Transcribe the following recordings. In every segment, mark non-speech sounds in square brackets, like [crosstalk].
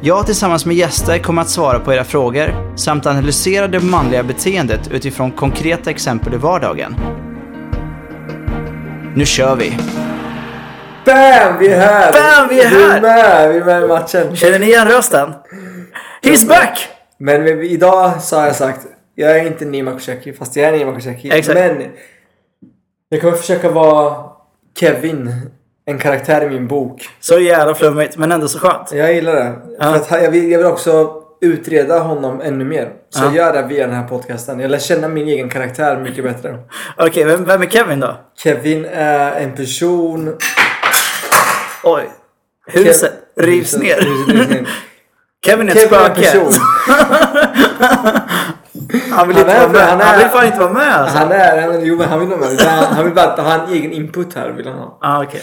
Jag tillsammans med gäster kommer att svara på era frågor samt analysera det manliga beteendet utifrån konkreta exempel i vardagen. Nu kör vi! Bam! Vi är här! Bam, vi är Vi här! är med, vi är med i matchen. Känner ni igen rösten? He's back! Men vi- idag så har jag sagt, jag är inte Nima Kosheki, fast jag är Nima Kosheki. Exakt. Men jag kommer försöka vara Kevin, en karaktär i min bok. Så jävla flummigt, men ändå så skönt. Jag gillar det. Ja. För att jag, vill, jag vill också utreda honom ännu mer. Så Ja. jag gör det via den här podcasten. Jag lär känna min egen karaktär mycket bättre. [laughs] Okej, vem, vem är Kevin då? Kevin är en person... Oj. Huset rivs ner. Huset rivs ner. [laughs] Kevin är ett spöke. person. [laughs] Han vill Han inte är- vara med. han är- Han vill fan inte vara med alltså. Han är... Han, jo men han vill vara med. Han, han vill bara ha en egen input här. Vill han ha. Ah, okej.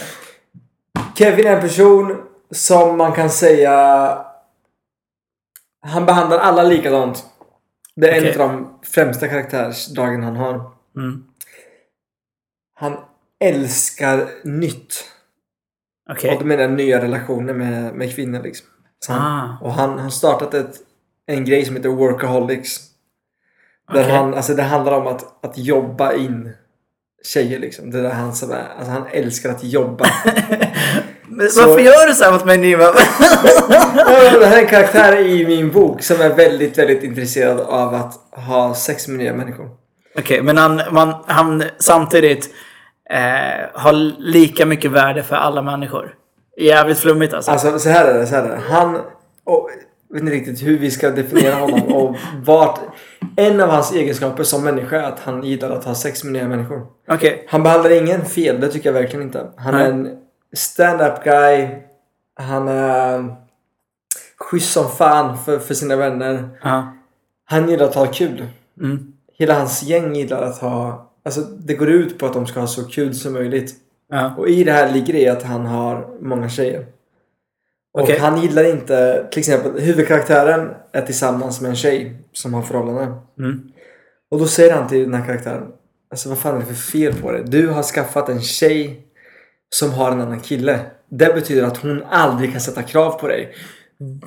Kevin är en person som man kan säga... Han behandlar alla likadant. Det är Okej. en av de främsta karaktärsdragen han har. Mm. Han älskar nytt. Okej. Och då menar jag nya relationer med, med kvinnor liksom. Så han, Ah. Och han har startat ett, en grej som heter Workaholics. Där Okej. han, alltså det handlar om att, att jobba in tjejer liksom. Det är där han som är, alltså han älskar att jobba. [laughs] Men Så- Varför gör du så här mot mig Niva? [laughs] Det här är en karaktär i min bok som är väldigt, väldigt intresserad av att ha sex med nya människor. Okej, men han, man, han samtidigt eh, har lika mycket värde för alla människor. Jävligt flummigt alltså. Alltså så här är det, så här är det. Han, och, vet inte riktigt hur vi ska definiera honom och vart... En av hans egenskaper som människa är att han gillar att ha sex med nya människor. Okej. Han behandlar ingen fel, det tycker jag verkligen inte. Han är Nej. en stand-up guy. Han är schysst som fan för, för sina vänner. Ja. Han gillar att ha kul. Mm. Hela hans gäng gillar att ha... Alltså det går ut på att de ska ha så kul som möjligt. Ja. Och i det här ligger det att han har många tjejer. Och Okej. han gillar inte... Till exempel huvudkaraktären är tillsammans med en tjej som har förhållande. Mm. Och då säger han till den här karaktären. Alltså vad fan är det för fel på det? Du har skaffat en tjej som har en annan kille. Det betyder att hon aldrig kan sätta krav på dig.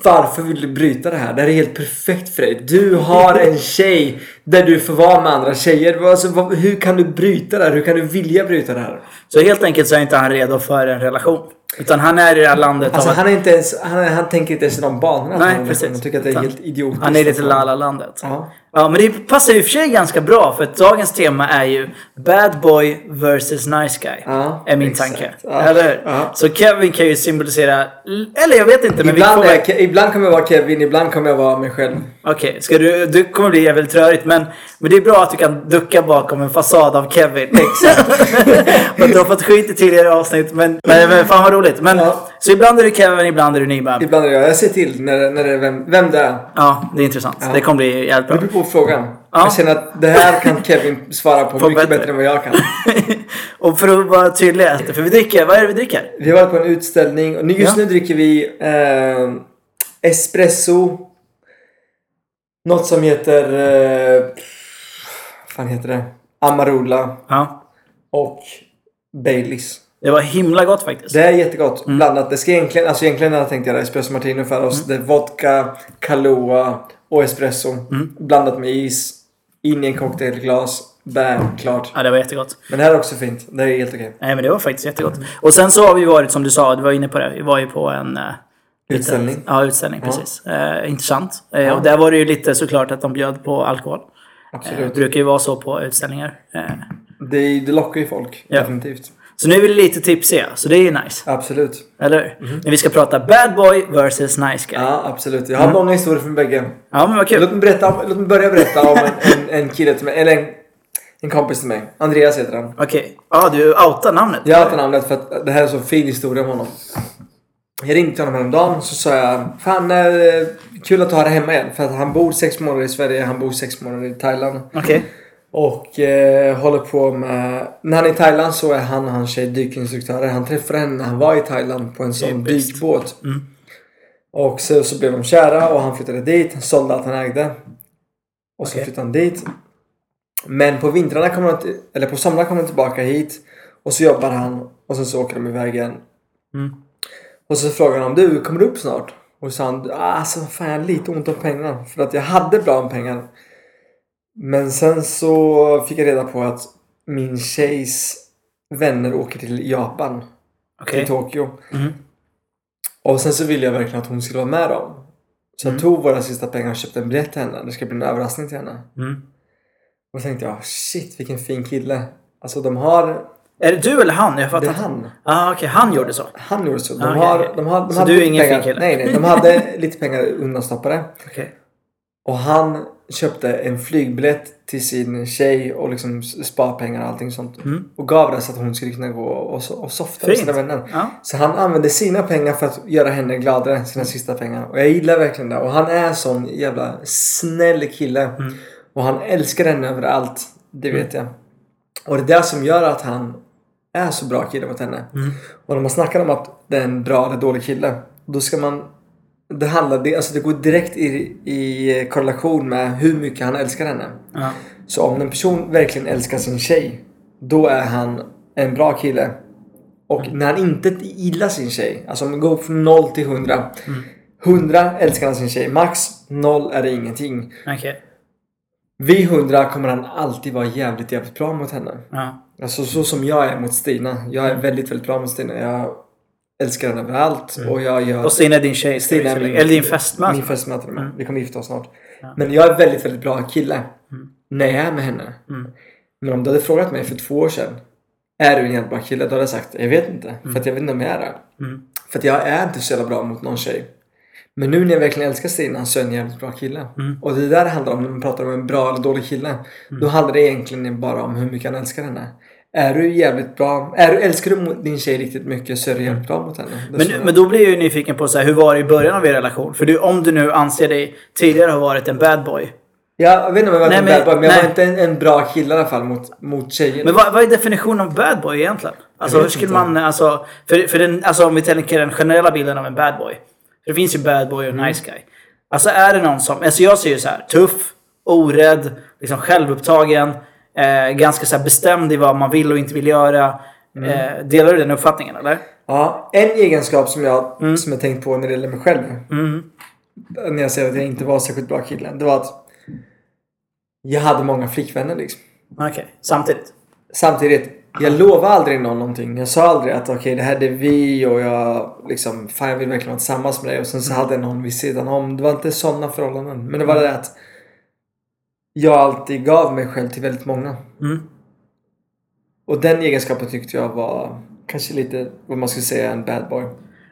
Varför vill du bryta det här? Det här är helt perfekt för dig. Du har en [laughs] tjej där du får vara med andra tjejer. Alltså, hur kan du bryta det här? Hur kan du vilja bryta det här? Så helt enkelt så är inte han redo för en relation. Utan han är i det här landet Alltså av han är inte ens, han, han tänker inte ens i de banorna. Nej, precis. Han tycker att det är helt idiotiskt. han är lite lala-landet. Ja. Ja, men det passar ju i och för sig ganska bra för att dagens tema är ju Bad Boy versus Nice Guy. Ja, är min exakt. tanke. Ja, Eller ja. Så Kevin kan ju symbolisera... Eller jag vet inte, men Ibland, vi får är, ibland kommer jag vara Kevin, ibland kommer jag vara mig själv. Okej, ska du... Du kommer bli jävligt rörigt men, men det är bra att du kan ducka bakom en fasad av Kevin. Exakt. [laughs] och du har fått skit i tidigare avsnitt men, men, men fan vad roligt. Men, Ja. Så ibland är du Kevin, ibland är du Niba. Ibland är jag. Jag ser till när, när det är vem, vem det är. Ja, det är intressant. Det kommer bli jävligt bra. På frågan. Ja. Jag känner att det här kan [laughs] Kevin svara på, På mycket bättre. bättre än vad jag kan. [laughs] och för att vara tydlig, för vi dricker... Vad är det vi dricker? Vi har varit på en utställning och just Ja. nu dricker vi eh, espresso. Något som heter... Eh, vad fan heter det? Amarula Ja. och Baileys. Det var himla gott faktiskt. Det är jättegott. Mm. Blandat. Det ska egentligen, alltså egentligen hade jag tänkt göra espresso martini för oss. Mm. Det är vodka, Kahlua och espresso. Mm. Blandat med is. In i en cocktailglas. Bam, klart. Ja, det var jättegott. Men det här är också fint. Det är helt okej. Nej, men det var faktiskt jättegott. Och sen så har vi varit, som du sa, du var inne på det. Vi var ju på en... lite- Utställning. Ja, utställning. Ja. Precis. Eh, intressant. Eh, Ja. Och där var det ju lite såklart att de bjöd på alkohol. Eh, det Absolut. brukar ju vara så på utställningar. Det, det lockar ju folk. Ja. Definitivt. Så nu är vi lite tipsiga, så det är ju nice. Absolut. Eller hur? Men vi ska prata bad boy versus nice guy. Ja, Ja, absolut. Jag har många historier från bägge. men vad kul. Låt mig, berätta, om- låt mig börja berätta om en, en, en kille till mig. Eller en, en kompis till mig. Andreas heter han. Okej. Ja, du outar namnet. Jag tagit namnet för att det här är en så fin historia om honom. Jag ringde till honom häromdagen så sa jag Fan, eh, kul att ha det hemma igen. För att han bor sex månader i Sverige, han bor sex månader i Thailand. Okej. Och eh, håller på med... När han är i Thailand så är han och hans tjej dykinstruktörer. Han träffade henne när han var i Thailand på en sån dykbåt. Mm. Och så, så blev de kära och han flyttade dit, sålde allt han ägde. Och så flyttade han dit. Men på vintrarna kommer han, eller på somrarna kommer han tillbaka hit. Och så jobbar han och sen så åker de iväg igen. Mm. Och så frågar han du, kommer du upp snart? Och så sa han, "Ah, alltså fan jag har lite ont om pengar. För att jag hade bra om pengar. Men sen så fick jag reda på att min tjejs vänner åker till Japan. Okej. Till Tokyo. Mm. Och sen så ville jag verkligen att hon skulle vara med dem. Så jag Mm. tog våra sista pengar och köpte en biljett till henne. Det ska bli en överraskning till henne. Mm. Och så tänkte jag, shit vilken fin kille. Alltså de har... Är det du eller han? Jag Det fattar är inte. han. Ah, okej. Han gjorde så. Han gjorde så. De Ah, okej, har, de har, de Så hade du är ingen fin pengar. kille? Nej, nej. De hade lite pengar undanstoppade. [laughs] Okej. Och han köpte en flygbiljett till sin tjej och liksom sparpengar och allting sånt. Mm. Och gav det så att hon skulle kunna gå och, och softa med sina vänner. Ja. Så han använde sina pengar för att göra henne gladare, sina sista pengar. Och jag gillar verkligen det. Och han är en sån jävla snäll kille. Mm. Och han älskar henne över allt. Det vet jag. Och det är det som gör att han är så bra kille mot henne. Mm. Och när man snackar om att det är en bra eller dålig kille. Då ska man... Det handlar... Det, alltså det går direkt i, i korrelation med hur mycket han älskar henne. Ja. Så om en person verkligen älskar sin tjej. Då är han en bra kille. Och Mm. när han inte gillar sin tjej. Alltså om vi går från 0 till 100. Mm. 100 älskar han sin tjej. Max 0 är det ingenting. Okej. Vid 100 kommer han alltid vara jävligt, jävligt bra mot henne. Ja. Alltså så som jag är mot Stina. Jag är väldigt, väldigt bra mot Stina. Jag älskar henne överallt. Och jag gör... Mm. Och Stina är din tjej. Stina är min- Eller din fästmö. Min fästmö till och med. Mm. Vi kommer gifta oss snart. Ja. Men jag är väldigt, väldigt bra kille. Mm. När jag är med henne. Mm. Men om du hade frågat mig för två år sedan. Är du en jävla bra kille? Då hade jag sagt jag vet inte. För att jag vet inte om jag är det. Mm. För att jag är inte så jävla bra mot någon tjej. Men nu när jag verkligen älskar Stina så är jag en jävligt bra kille. Mm. Och det är där handlar om när man pratar om en bra eller dålig kille. Då handlar det egentligen bara om hur mycket han älskar henne. Är du jävligt bra, är du, älskar du din tjej riktigt mycket så är du jävligt bra mot henne. Men, men då blir jag ju nyfiken på så här, hur var det i början av er relation? För du, om du nu anser dig tidigare ha varit en bad boy. Jag vet inte om jag var Nej, en men- bad boy, men jag nej. var inte en, en bra kille i alla fall mot, mot tjejer. Men vad, vad är definitionen av bad boy egentligen? Alltså Jag hur skulle inte. man, alltså, för, för den, alltså om vi tänker den generella bilden av en bad boy. För det finns ju bad boy och Mm. nice guy. Alltså är det någon som, alltså jag ser ju så här, tuff, orädd, liksom självupptagen, eh, ganska så bestämd i vad man vill och inte vill göra. Mm. Eh, delar du den uppfattningen eller? Ja, en egenskap som jag, Mm. som jag tänkt på när det gäller mig själv. Mm. När jag säger att jag inte var särskilt bra kille. Det var att jag hade många flickvänner liksom. Okej, samtidigt. Samtidigt, jag lovade aldrig någon någonting. Jag sa aldrig att okej det här är vi och jag liksom, fan jag vill verkligen vara tillsammans med dig. Och sen så hade jag någon vid sidan om. Det var inte sådana förhållanden. Men det var det att jag alltid gav mig själv till väldigt många. Mm. Och den egenskapen tyckte jag var kanske lite, vad man skulle säga, en bad boy.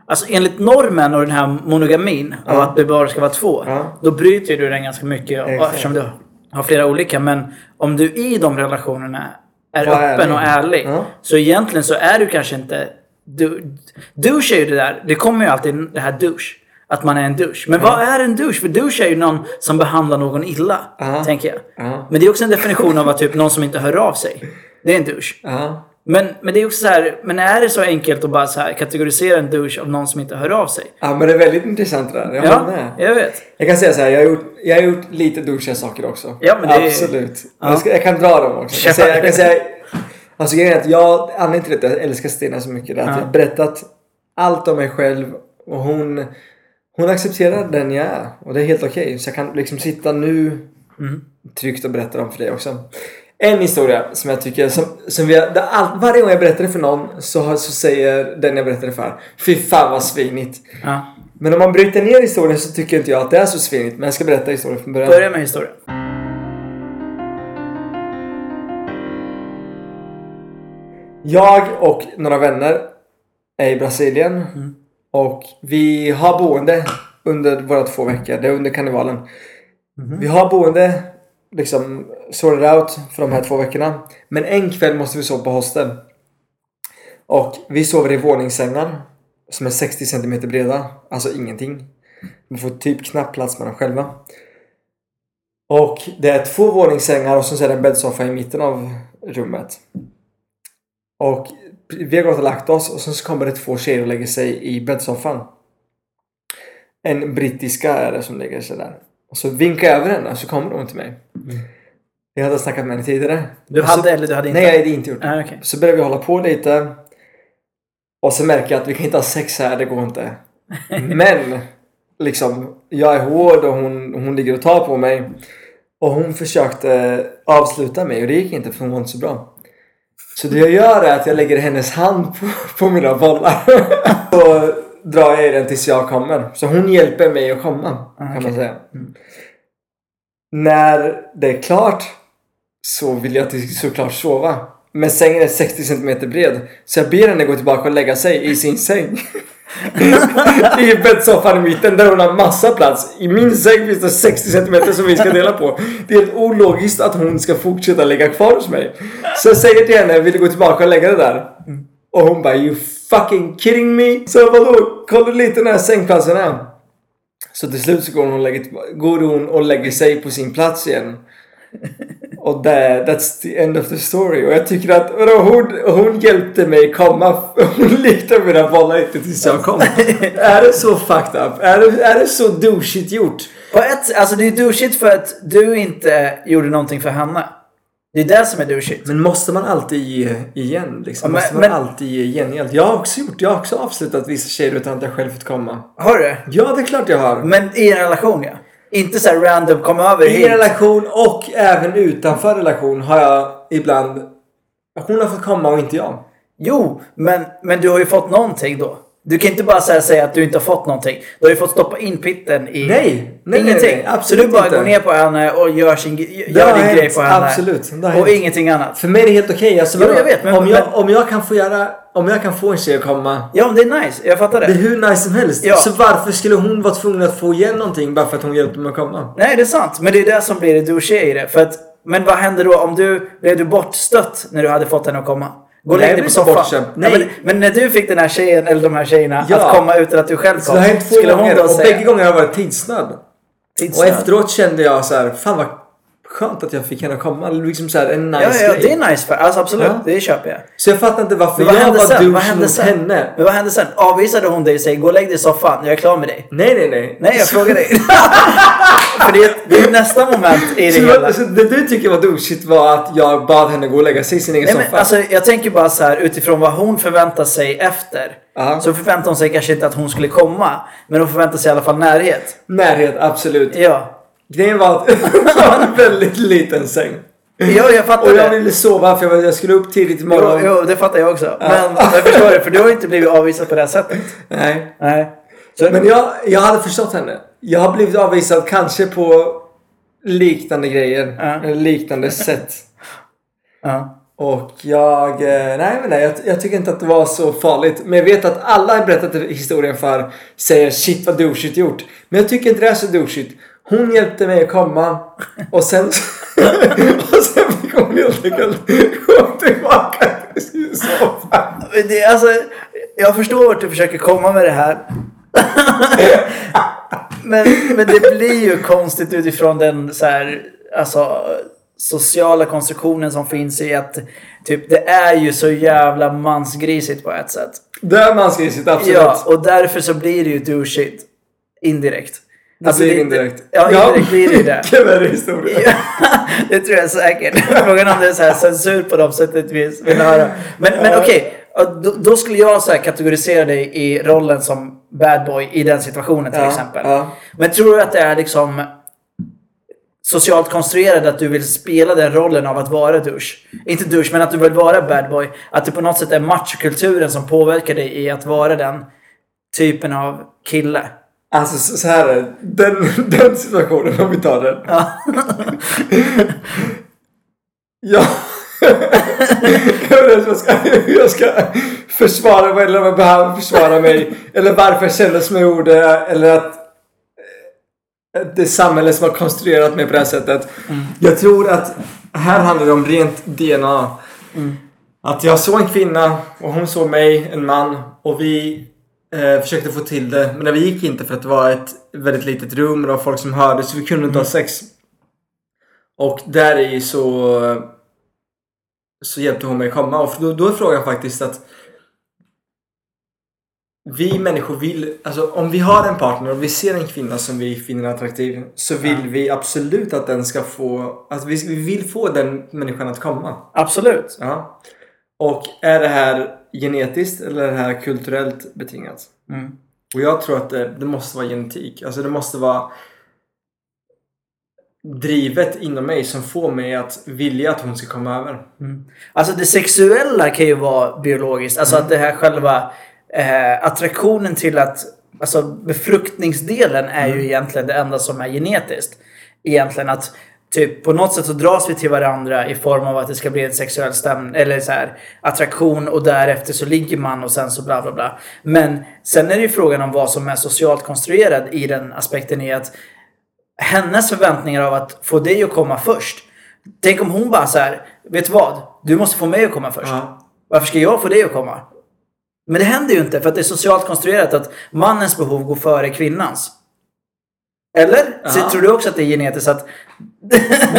Alltså enligt normen och den här monogamin av Ja. att det bara ska vara två. Ja. Då bryter du den ganska mycket Exakt. eftersom du har flera olika. Men om du i de relationerna är Var öppen ärlig. och ärlig. Ja. Så egentligen så är du kanske inte... Du, douche är ju det där. Det kommer ju alltid det här douche. Att man är en douche. Men vad är en douche? För douche är ju någon som behandlar någon illa. Tänker jag. Ja. Men det är också en definition av att typ någon som inte hör av sig. Det är en douche. Men, men det är också så här, men är det så enkelt att bara så här kategorisera en douche av någon som inte hör av sig? ja, men det är väldigt intressant det där. Jag Ja, med. jag vet. Jag kan säga så här, jag har gjort, jag har gjort lite douchiga saker också. Ja, men det är- Absolut. Ja. Jag, kan dra dem också. Jag kan säga, jag kan säga alltså grejen är att jag, anledningen till att jag älskar Stina så mycket är att Ja. jag har berättat allt om mig själv och hon, hon accepterar den jag är. Och det är helt okej. Så jag kan liksom sitta nu Mm. tryggt och berätta dem för dig också. En historia som jag tycker, som, som vi har, all, varje gång jag berättar det för någon så, har, så säger den jag berättar det för Fy fan vad svinigt. Ja. Men om man bryter ner historien så tycker inte jag att det är så svinigt. Men jag ska berätta historien från början. Börja med historien. Jag och några vänner är i Brasilien. Mm. Och vi har boende under våra två veckor. Det är under karnevalen. Mhm. Vi har boende liksom sorted out för de här två veckorna. Men en kväll måste vi sova på hostel. Och vi sover i våningssängar. Som är 60 cm breda. Alltså ingenting. De får typ knappt plats med dem själva. Och det är två våningssängar och så är det en bäddsoffa i mitten av rummet. Och vi har gått och lagt oss och sen så kommer det två tjejer och lägger sig i bäddsoffan. En brittiska är det som lägger sig där. Och så vinkar jag över henne så kommer hon till mig. Jag hade snackat med henne tidigare. Du så- hade eller du hade inte? Nej, jag hade inte gjort. Ah, okej. Så börjar vi hålla på lite. Och så märker jag att vi kan inte ha sex här, det går inte. [laughs] Men liksom, jag är hård och hon, hon ligger och tar på mig. Och hon försökte avsluta mig och det gick inte för hon var inte så bra. Så det jag gör är att jag lägger hennes hand på, på mina bollar. [laughs] och drar jag i den tills jag kommer. Så hon hjälper mig att komma, kan okej. man säga. När det är klart så vill jag till- såklart sova. Men sängen är 60 cm bred. Så jag ber henne gå tillbaka och lägga sig i sin säng. [laughs] [laughs] I bäddsoffan i mitten där hon har massa plats. I min säng finns det 60 cm som vi ska dela på. Det är helt ologiskt att hon ska fortsätta ligga kvar hos mig. Så jag säger till henne, vill du gå tillbaka och lägga det där? Och hon bara, you fucking kidding me? Så vadå? Kolla lite när sängplatsen är. Så till slut så går hon, och lägger, går hon och lägger sig på sin plats igen. Och det, that's the end of the story. Och jag tycker att vadå, hon, hon hjälpte mig komma. [laughs] Hon likte mina bollar inte tills jag kom. [laughs] är det så fucked up? Är det, är det så douchigt gjort? På ett, alltså det är douchigt för att du inte gjorde någonting för henne. Det är det som är douchigt. Men måste man alltid ge igen? Liksom? Ja, men- måste man men- alltid ge gengäld? Jag har också gjort. Jag har också avslutat vissa tjejer utan att jag själv fått komma. Har du? Ja, det är klart jag har. Men i en relation ja. Inte så här random kom över I hit. relation och även utanför relation har jag ibland... Hon har fått komma och inte jag. Jo, men, men du har ju fått någonting då. Du kan inte bara säga, säga att du inte har fått någonting. Du har ju fått stoppa in pitten i... Nej, nej, ingenting. nej, nej, absolut Så du bara inte. går ner på henne och gör, sin, gör din hänt, grej på henne. absolut. Och hänt. ingenting annat. För mig är det helt okej. Alltså, Jo, vadå? jag vet, men- om, jag, om jag kan få göra... Om jag kan få en tjej att komma. Ja, det är nice. Jag fattar Det är det. hur nice som helst. Ja. Så varför skulle hon vara tvungen att få igen någonting bara för att hon hjälpte mig att komma? Nej, det är sant. Men det är det som blir det douchiga i det. För att, men vad hände då om du... Blev du bortstött när du hade fått henne att komma? Gå och Nej, lägg dig på soffan. bortstött. Ja, Nej. men, men när du fick den här tjejen, eller de här tjejerna, Ja. att komma utan att du själv Så kom. det har hänt två skulle gånger och säga... bägge gånger har jag varit tidsnöd. Och tidsnöd? efteråt kände jag så här, fan vad skönt att jag fick henne att komma. Liksom så här, en nice Ja, ja, grej. det är nice. För, alltså absolut, Ja. det köper jag. Så jag fattar inte varför Men vad jag var? Vad douche hände mot sen? henne. Men vad hände sen? Avvisade hon dig och säger gå och lägg dig i soffan, jag är klar med dig? Nej, nej, nej. Nej, jag frågar dig. [laughs] För det det är nästa moment i det Så, hela. så det du tycker var douchigt var att jag bad henne gå och lägga sig i sin egen Nej, soffa? alltså, jag tänker bara så här utifrån vad hon förväntar sig efter. Ja. Så förväntar hon sig kanske inte att hon skulle komma. Men hon förväntar sig i alla fall närhet. Närhet, absolut. Ja. Grejen var att [laughs] det var en väldigt liten säng. Ja, jag fattar Och jag ville sova för jag, skulle upp tidigt Jo, imorgon. jo, det fattar jag också. Men jag förstår det, för du har inte blivit avvisad på det här sättet. Nej. Nej. Så, Men jag, jag hade förstått henne. Jag har blivit avvisad kanske på liknande grejer. Eller liknande sätt. Och jag... eh, Nej men nej, jag, jag tycker inte att det var så farligt. Men jag vet att alla jag berättat historien för säger shit vad douchigt gjort. Men jag tycker inte det är så douchigt. Hon hjälpte mig att komma och sen... [laughs] och sen fick hon helt enkelt gå tillbaka till sin soffa. Alltså, jag förstår vart du försöker komma med det här. [laughs] men, men det blir ju konstigt utifrån den så här, alltså, sociala konstruktionen som finns i att typ, det är ju så jävla mansgrisigt på ett sätt. Det är mansgrisigt, absolut. Ja, och därför så blir det ju douchigt. Indirekt. Det blir indirekt. Ja, indirekt blir det [laughs] det. Vilken värre historia. Ja, det tror jag säkert. Frågan om det är så här censur på dem sättet vi vill höra. Men, men okej, då, då skulle jag så kategorisera dig i rollen som bad boy i den situationen till Ja, exempel. ja. Men tror du att det är liksom socialt konstruerat att du vill spela den rollen av att vara douche? Inte douche, men att du vill vara bad boy. Att det på något sätt är machokulturen som påverkar dig i att vara den typen av kille. Alltså så här är den, [laughs] den situationen om vi tar den. Ja. [laughs] Ja. [laughs] jag jag ska, jag ska försvara mig eller om jag behöver försvara mig. Eller varför jag känner som jag gjorde. Eller att det är samhället som har konstruerat mig på det här sättet. Jag tror att här handlar det om rent DNA. Att jag såg en kvinna och hon såg mig, en man. Och vi Eh, försökte få till det, men det gick inte för att det var ett väldigt litet rum och det var folk som hörde så vi kunde inte ha sex. Och där i så, så hjälpte hon mig komma och då, då är frågan faktiskt att vi människor vill, alltså om vi har en partner och vi ser en kvinna som vi finner attraktiv så vill Ja. vi absolut att den ska få, alltså vi, vi vill få den människan att komma. Absolut. Ja. Och är det här genetiskt eller är det här kulturellt betingat? Mm. Och jag tror att det, det måste vara genetik. Alltså det måste vara drivet inom mig som får mig att vilja att hon ska komma över. Alltså det sexuella kan ju vara biologiskt. Alltså att det här själva eh, attraktionen till att... Alltså befruktningsdelen är ju egentligen det enda som är genetiskt. Egentligen att typ på något sätt så dras vi till varandra i form av att det ska bli en sexuell stämning eller så här attraktion och därefter så ligger man och sen så bla bla bla. Men sen är det ju frågan om vad som är socialt konstruerad i den aspekten i att hennes förväntningar av att få dig att komma först. Tänk om hon bara så här, vet du vad? Du måste få mig att komma först. Ja. Varför ska jag få dig att komma? Men det händer ju inte för att det är socialt konstruerat att mannens behov går före kvinnans. Eller? Så tror du också att det är genetiskt att...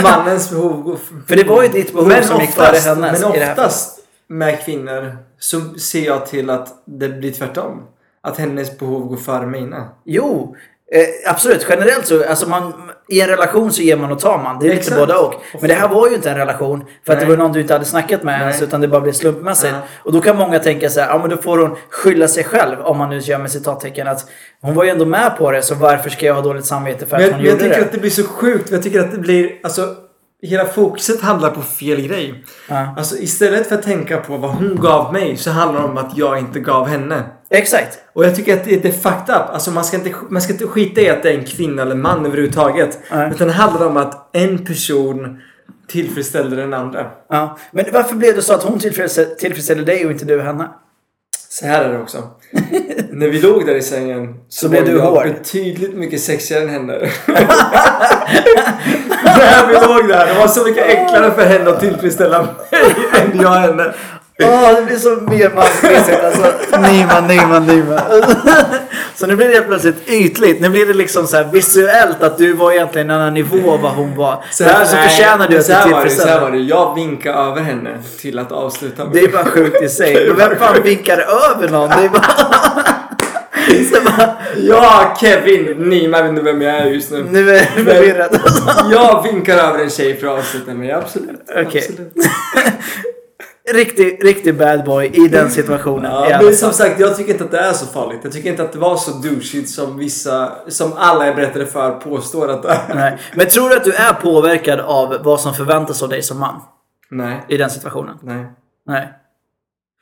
Mannens behov går För det var ju ditt behov som gick före hennes Men oftast med kvinnor så ser jag till att det blir tvärtom. Att hennes behov går före mina. Jo, eh, absolut. Generellt så, alltså man, i en relation så ger man och tar man. Det är lite Exakt. båda och. Men det här var ju inte en relation. För att det Nej. var någon du inte hade snackat med ens, utan det bara blev slumpmässigt. Ja. Och då kan många tänka så här, ja men då får hon skylla sig själv. Om man nu gör med citattecken att hon var ju ändå med på det, så varför ska jag ha dåligt samvete för att Men, hon men jag gjorde tycker det? att det blir så sjukt. Jag tycker att det blir, alltså Hela fokuset handlar på fel grej. Ja. Alltså istället för att tänka på vad hon gav mig så handlar det om att jag inte gav henne. Exakt. Och jag tycker att det, det är fucked up. Alltså man ska, inte, man ska inte skita i att det är en kvinna eller man överhuvudtaget. Nej. Utan det handlar om att en person tillfredsställde den andra. Ja. Men varför blev det så att hon tillfredsställ- tillfredsställde dig och inte du henne? Så här är det också. [laughs] När vi låg där i sängen Så blev var du jag hård. betydligt mycket sexigare än henne. [laughs] [laughs] När vi låg där, det var så mycket enklare för henne att tillfredsställa mig än jag henne. Åh, det blir så mer mansmässigt alltså. Nyman, Nyman, Nyman. Så nu blir det helt plötsligt ytligt. Nu blir det liksom så här visuellt att du var egentligen en annan nivå av vad hon var. Så Därför så förtjänar du att så du här var det, så här var det. Jag vinkade över henne till att avsluta med. Det är bara sjukt i sig. Men vem fan vinkar över någon? Det är bara... [laughs] Ja, Kevin! Ni man vet inte vem jag är just nu. nu är jag förvirrad. Jag vinkar över en tjej för att avsluta med. Absolut. Okej. absolut. Riktig, riktig bad boy i den situationen. Ja, men som sagt, jag tycker inte att det är så farligt. Jag tycker inte att det var så douchigt som vissa, som alla jag berättade för påstår att det är. Nej. Men tror du att du är påverkad av vad som förväntas av dig som man? Nej. I den situationen? Nej. Nej.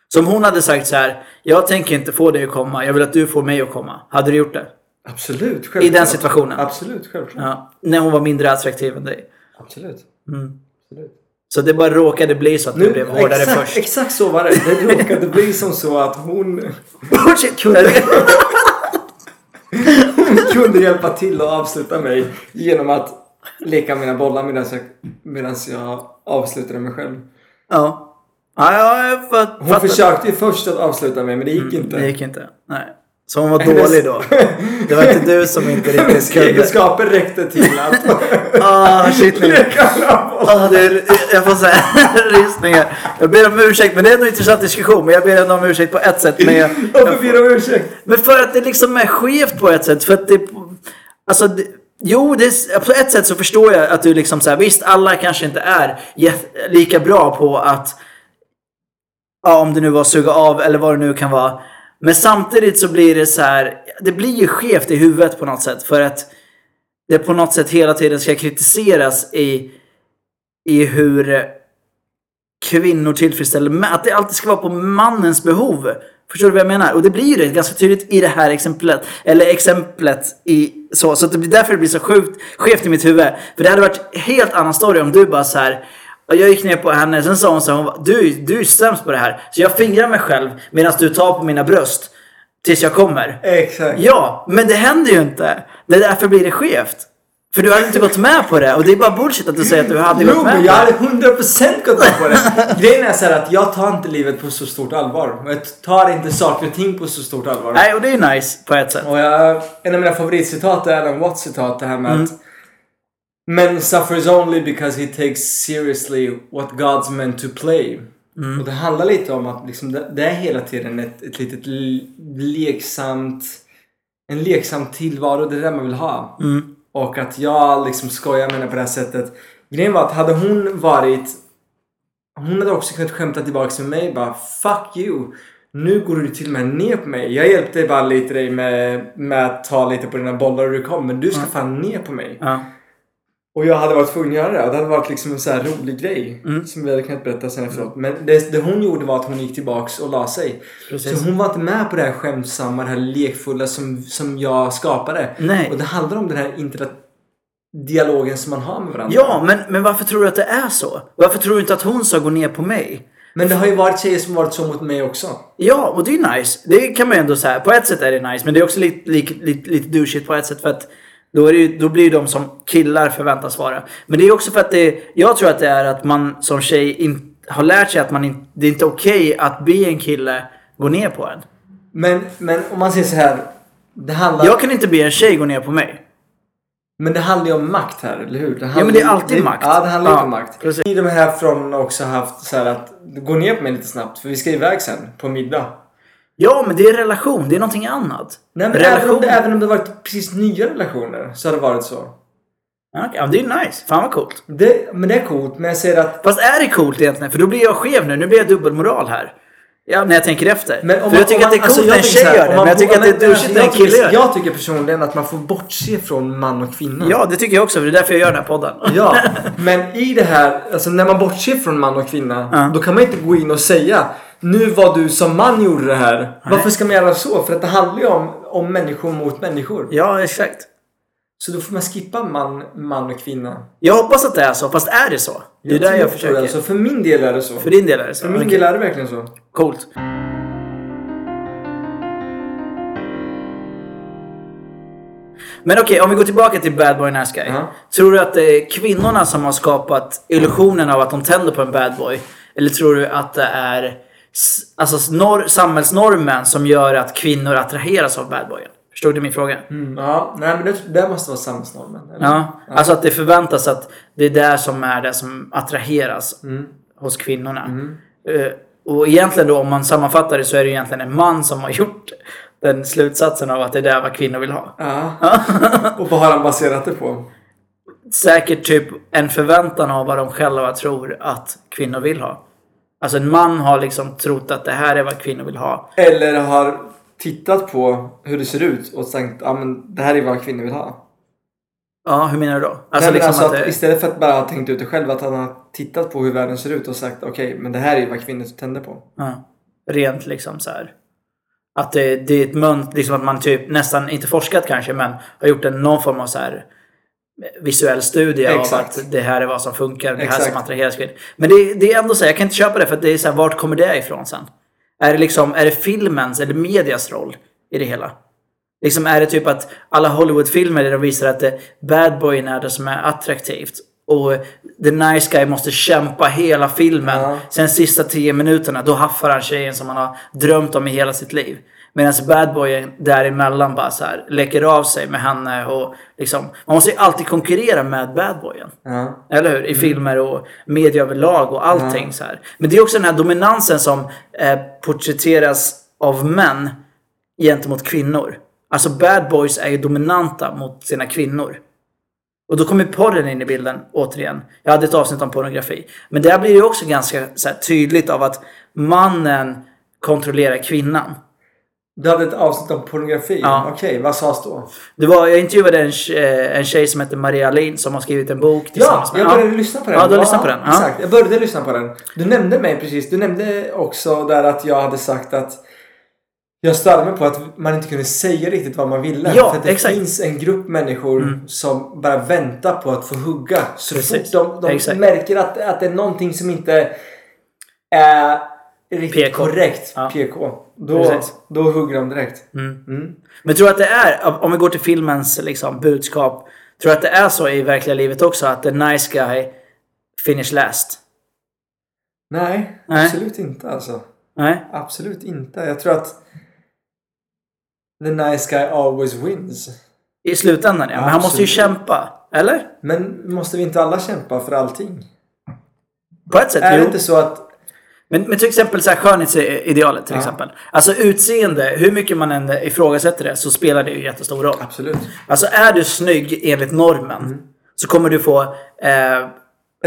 Som hon hade sagt så här. Jag tänker inte få dig att komma. Jag vill att du får mig att komma. Hade du gjort det? Absolut, självklart. I den situationen? Absolut, självklart. Ja. När hon var mindre attraktiv än dig. Absolut. Mm. Absolut. Så det bara råkade bli så att du blev hårdare exakt, först. exakt så var det. Det råkade bli som så att hon, kunde... hon kunde hjälpa till att avsluta mig genom att leka mina bollar medan jag, medan jag avslutade mig själv. ja. Ja, ja, jag fatt, Hon fattar. försökte ju först att avsluta mig men det gick inte. Det gick inte. Nej. Så hon var Hennes- dålig då. Det var inte du som inte riktigt [laughs] kunde. egenskaper räckte till att [laughs] Ah, shit. Ah, det är, jag får säga [laughs] rysningar. Jag ber om ursäkt, men det är en intressant diskussion. Men jag ber ändå om ursäkt på ett sätt. Men, jag, Varför ber du om ursäkt? men för att det liksom är skevt på ett sätt. För att det... Alltså, det, jo, det, är- på ett sätt så förstår jag att du liksom så här, visst, alla kanske inte är lika bra på att... Ja, om det nu var suga av eller vad det nu kan vara. Men samtidigt så blir det så här, det blir ju skevt i huvudet på något sätt. För att det på något sätt hela tiden ska kritiseras i, i hur kvinnor tillfredsställer män. Att det alltid ska vara på mannens behov. Förstår du vad jag menar? Och det blir ju det ganska tydligt i det här exemplet. Eller exemplet i så. Så att det blir därför det blir så sjukt skevt i mitt huvud. För det hade varit en helt annan story om du bara så här och Jag gick ner på henne, sen sa hon så här, du, du är sämst på det här. Så jag fingrar mig själv medan du tar på mina bröst. Tills jag kommer. Exakt. Ja, men det händer ju inte. Det är därför blir det skevt. För du hade inte gått med på det och det är bara bullshit att du säger att du hade Jo, gått med men på jag hade det. 100% gått med på det. Grejen är så här att jag tar inte livet på så stort allvar. Jag tar inte saker och ting på så stort allvar. Nej, och det är nice på ett sätt. Och jag, en av mina favoritcitat är Alan Watts citat det här med Mm. att Men suffers only because he takes seriously what God's meant to play. Mm. Och det handlar lite om att liksom det, är hela tiden ett, ett litet leksamt en leksam tillvaro, det är det man vill ha. Mm. Och att jag liksom skojar med henne på det här sättet. Grejen var att hade hon varit hon hade också kunnat skämta tillbaka med mig bara Fuck you! Nu går du till och med ner på mig. Jag hjälpte bara lite dig med, med att ta lite på dina bollar och du kom. Men du ska fan ner på mig. Ja. Och jag hade varit tvungen att göra det. Och det hade varit liksom en så här rolig grej. Mm. Som vi hade kunnat berätta sen efteråt. Men det, det hon gjorde var att hon gick tillbaks och la sig. Precis. Så hon var inte med på det här skämtsamma, det här lekfulla som, som jag skapade. Nej. Och det handlar om den här interna dialogen som man har med varandra. Ja, men, men varför tror du att det är så? Varför tror du inte att hon ska gå ner på mig? Men det har ju varit tjejer som varit så mot mig också. Ja, och det är ju nice. Det kan man ju ändå säga. På ett sätt är det nice, men det är också lite, lite, lite, lite douchigt på ett sätt för att då, är det då blir de som killar förväntas vara. Men det är också för att det, jag tror att det är att man som tjej in, har lärt sig att man in, det är inte okej att be en kille gå ner på en. Men, men om man säger så här. Det handlar, Jag kan inte be en tjej gå ner på mig. Men det handlar ju om makt här, eller hur? Det handlar, men det är alltid makt. Ja, det handlar Ja, ju om makt. precis. I de här från också haft så här att gå ner på mig lite snabbt för vi ska iväg sen på middag. Ja, men det är relation. Det är någonting annat. Nej, men även om, det, även om det varit precis nya relationer så har det varit så. Okej, ja, det är nice. Fan vad coolt. Det, men det är coolt, men jag säger att Fast är det coolt egentligen? För då blir jag skev nu. Nu blir jag dubbelmoral här. Ja, när jag tänker efter. Men om För jag man- tycker om att det är man- coolt alltså, när en tjej här, gör det. man Men jag tycker att det är douchigt när en kille gör det. Jag tycker personligen att man får bortse från man och kvinna. Ja, det tycker jag också. För det är därför jag gör den här podden. Ja, [laughs] men i det här, alltså när man bortser från man och kvinna, Ja. då kan man inte gå in och säga Nu var du som man gjorde det här. Varför ska man göra så? För att det handlar ju om, om människor mot människor. Ja, exakt. Så då får man skippa man, man och kvinna. Jag hoppas att det är så. Fast är det så? Det är där tror jag försöker. det. Så för min del är det så. För din del är det så? För min Okej. del är det verkligen så. Coolt. Men okej, om vi går tillbaka till Bad Boy Nice Guy. Ja. Tror du att det är kvinnorna som har skapat illusionen av att de tänder på en bad boy? Eller tror du att det är alltså, norr, samhällsnormen som gör att kvinnor attraheras av bad boyen? Förstod du min fråga? Mm, ja, nej men det, det måste vara samhällsnormen. eller? Ja, alltså att det förväntas att det är det som är det som attraheras Mm. hos kvinnorna. Eh, och egentligen då om man sammanfattar det så är det egentligen en man som har gjort den slutsatsen av att det är det vad kvinnor vill ha. Ja. [laughs] och vad har han baserat det på? Säkert typ en förväntan av vad de själva tror att kvinnor vill ha. Alltså en man har liksom trott att det här är vad kvinnor vill ha. Eller har tittat på hur det ser ut och tänkt ja men det här är vad kvinnor vill ha. Ja, hur menar du då? Alltså liksom alltså att att det, Istället för att bara ha tänkt ut det själv, att han har tittat på hur världen ser ut och sagt okej, men det här är vad kvinnor tänder på. ja, rent liksom så här. Att det, det är ett mönster, liksom att man typ nästan, inte forskat kanske, men har gjort en, någon form av så här visuell studie av Exakt. att det här är vad som funkar, det här Exakt. som attraherar kvinnor. Men det, det är ändå så jag kan inte köpa det för det är så här, vart kommer det ifrån sen? Är det liksom, är det filmens eller medias roll i det hela? Liksom är det typ att alla Hollywoodfilmer där de visar att det, bad boyen är det som är attraktivt. Och the nice guy måste kämpa hela filmen. Ja. Sen sista tio minuterna, då haffar han tjejen som han har drömt om i hela sitt liv. Medan bad boyen däremellan bara så här läcker av sig med henne och liksom. Man måste ju alltid konkurrera med bad boyen. Ja. Eller hur? I filmer och media överlag och allting så här. Men det är också den här dominansen som eh, porträtteras av män gentemot kvinnor. Alltså bad boys är ju dominanta mot sina kvinnor. Och då kommer porren in i bilden återigen. Jag hade ett avsnitt om pornografi. Men där blir det också ganska här, tydligt av att mannen kontrollerar kvinnan. Du hade ett avsnitt om pornografi? Ja. Okej, vad sades då? Det var, jag intervjuade en, tje- en tjej som heter Maria Alin som har skrivit en bok Ja, tillsammans med... jag började lyssna på den. Ja, du har lyssnat på den. Ja. Exakt, jag började lyssna på den. Du nämnde mig precis. Du nämnde också där att jag hade sagt att jag störde mig på att man inte kunde säga riktigt vad man ville. Ja, för att det exakt. Mm. finns en grupp människor som bara väntar på att få hugga. Så Precis. fort de, de märker att, att det är någonting som inte är riktigt PK. korrekt Ja. PK. Då, Precis. då hugger de direkt. Mm. Mm. Men tror att det är, om vi går till filmens liksom, budskap. Tror att det är så i verkliga livet också? Att the nice guy finish last? Nej, Nej. absolut inte alltså. Nej? Absolut inte. Jag tror att the nice guy always wins. I slutändan ja. Men han måste ju kämpa. Eller? Men måste vi inte alla kämpa för allting? På ett sätt, Är det jo. inte så att... Men, men till exempel så här skönhetsidealet till Ja. exempel. Alltså utseende, hur mycket man än ifrågasätter det så spelar det ju jättestor roll. Absolut. Alltså är du snygg enligt normen så kommer du få eh, Ett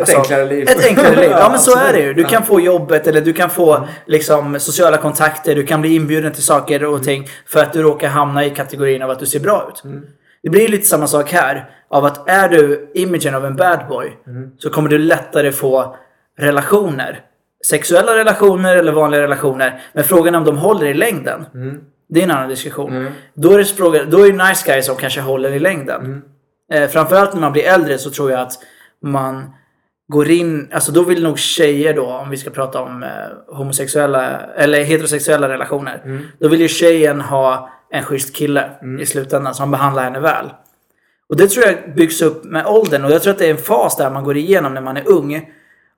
alltså, enklare liv. Ett enklare liv. Ja men så är det ju. Du kan få jobbet eller du kan få liksom, sociala kontakter. Du kan bli inbjuden till saker och ting för att du råkar hamna i kategorin av att du ser bra ut. Mm. Det blir lite samma sak här. Av att är du imagen av en bad boy Mm. så kommer du lättare få relationer. Sexuella relationer eller vanliga relationer. Men frågan är om de håller i längden. Mm. Det är en annan diskussion. Mm. Då är det fråga, då är det nice guys som kanske håller i längden. Eh, framförallt när man blir äldre så tror jag att man går in, alltså då vill nog tjejer då, om vi ska prata om eh, homosexuella eller heterosexuella relationer. Då vill ju tjejen ha en schysst kille i slutändan som behandlar henne väl. Och det tror jag byggs upp med åldern och jag tror att det är en fas där man går igenom när man är ung.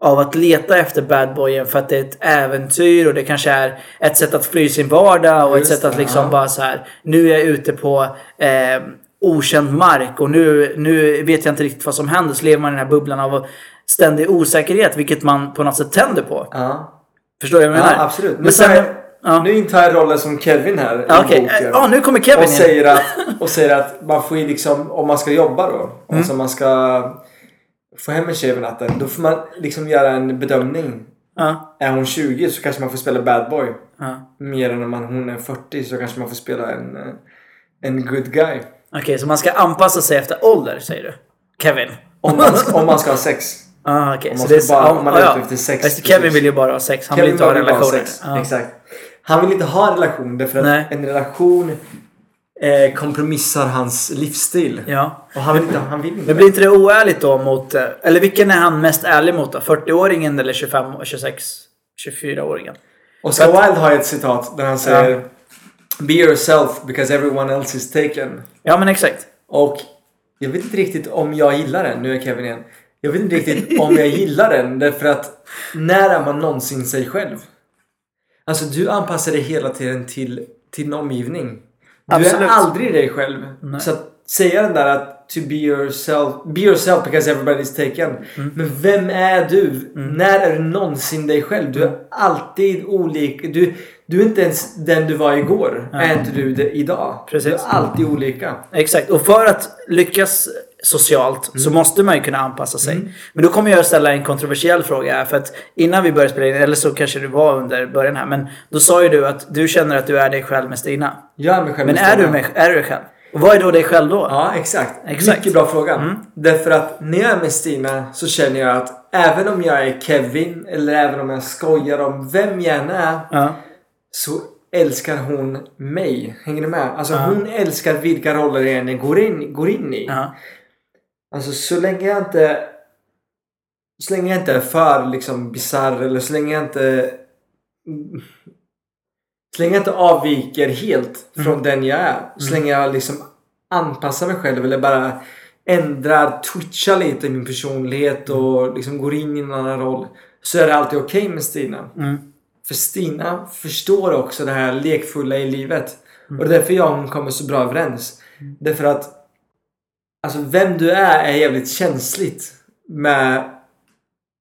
Av att leta efter badboyen för att det är ett äventyr och det kanske är ett sätt att fly sin vardag och Just ett sätt att liksom ja. bara så här. Nu är jag ute på eh, okänd mark och nu, nu vet jag inte riktigt vad som händer. Så lever man i den här bubblan av ständig osäkerhet vilket man på något sätt tänder på. Ja. Förstår du vad jag ja, menar? absolut. Nu, Men sen, tar jag, ja. nu intar jag rollen som Kevin här Ja, i okej. boken. Ja, nu kommer Kevin och in. säger, att, [laughs] och säger att man får ju liksom, om man ska jobba då, Mm. alltså man ska få hem en tjej över natten, då får man liksom göra en bedömning. Ja, Är hon 20 så kanske man får spela bad boy. ja. Mer än om man, hon är 40 så kanske man får spela en, eh, en good guy. Okej, så man ska anpassa sig efter ålder säger du? Kevin? Om man, ska- om man ska ha sex. Ah, okej. Om Så man det är ska bara- om man är ute efter sex, det, Kevin vill ju bara ha sex. Han Kevin vill inte ha relationer. sex. Ja. Exakt. Han vill inte ha en relation därför att Nej. en relation eh, kompromissar hans livsstil. ja. Och han vill inte. Han vill inte. Men blir inte det oärligt då mot... eh, Eller vilken är han mest ärlig mot då? 40-åringen eller 25, 26, 24-åringen? Oscar Wilde har ett citat där han säger Be yourself because everyone else is taken. Ja men exakt. Och jag vet inte riktigt om jag gillar den. Nu är Kevin igen. Jag vet inte riktigt om jag gillar den därför att när är man någonsin sig själv? Alltså du anpassar dig hela tiden till, till din omgivning. Du är aldrig dig själv. Så att säga den där att to be yourself, be yourself because everybody is taken. Mm. Men vem är du? När är du någonsin dig själv? Du är alltid olik. Du, du är inte ens den du var igår. Är inte du det idag? Precis. Du är alltid olika. Exakt. Och för att lyckas socialt Mm. så måste man ju kunna anpassa sig. Men då kommer jag att ställa en kontroversiell fråga här. För att innan vi började spela in, eller så kanske det var under början här. Men då sa ju du att du känner att du är dig själv med Stina. Jag är mig själv Men med är du, Stina. med, är du dig själv? Och vad är då dig själv då? Ja, exakt. Exakt. Mm. Mycket bra fråga. Därför att när jag är med Stina så känner jag att även om jag är Kevin eller även om jag skojar om vem jag än är Ja. så älskar hon mig. Hänger du med? Alltså hon älskar vilka roller jag än går in, går in i. Ja. Alltså så länge jag inte så länge jag inte är för liksom bisarr eller så länge jag inte så länge jag inte avviker helt från den jag är. Så länge jag liksom anpassar mig själv eller bara ändrar, twitchar lite min personlighet och liksom går in i en annan roll. Så är det alltid okej med Stina. Mm. För Stina förstår också det här lekfulla i livet. Och det är därför jag och hon kommer så bra överens. Därför att Alltså vem du är är jävligt känsligt med,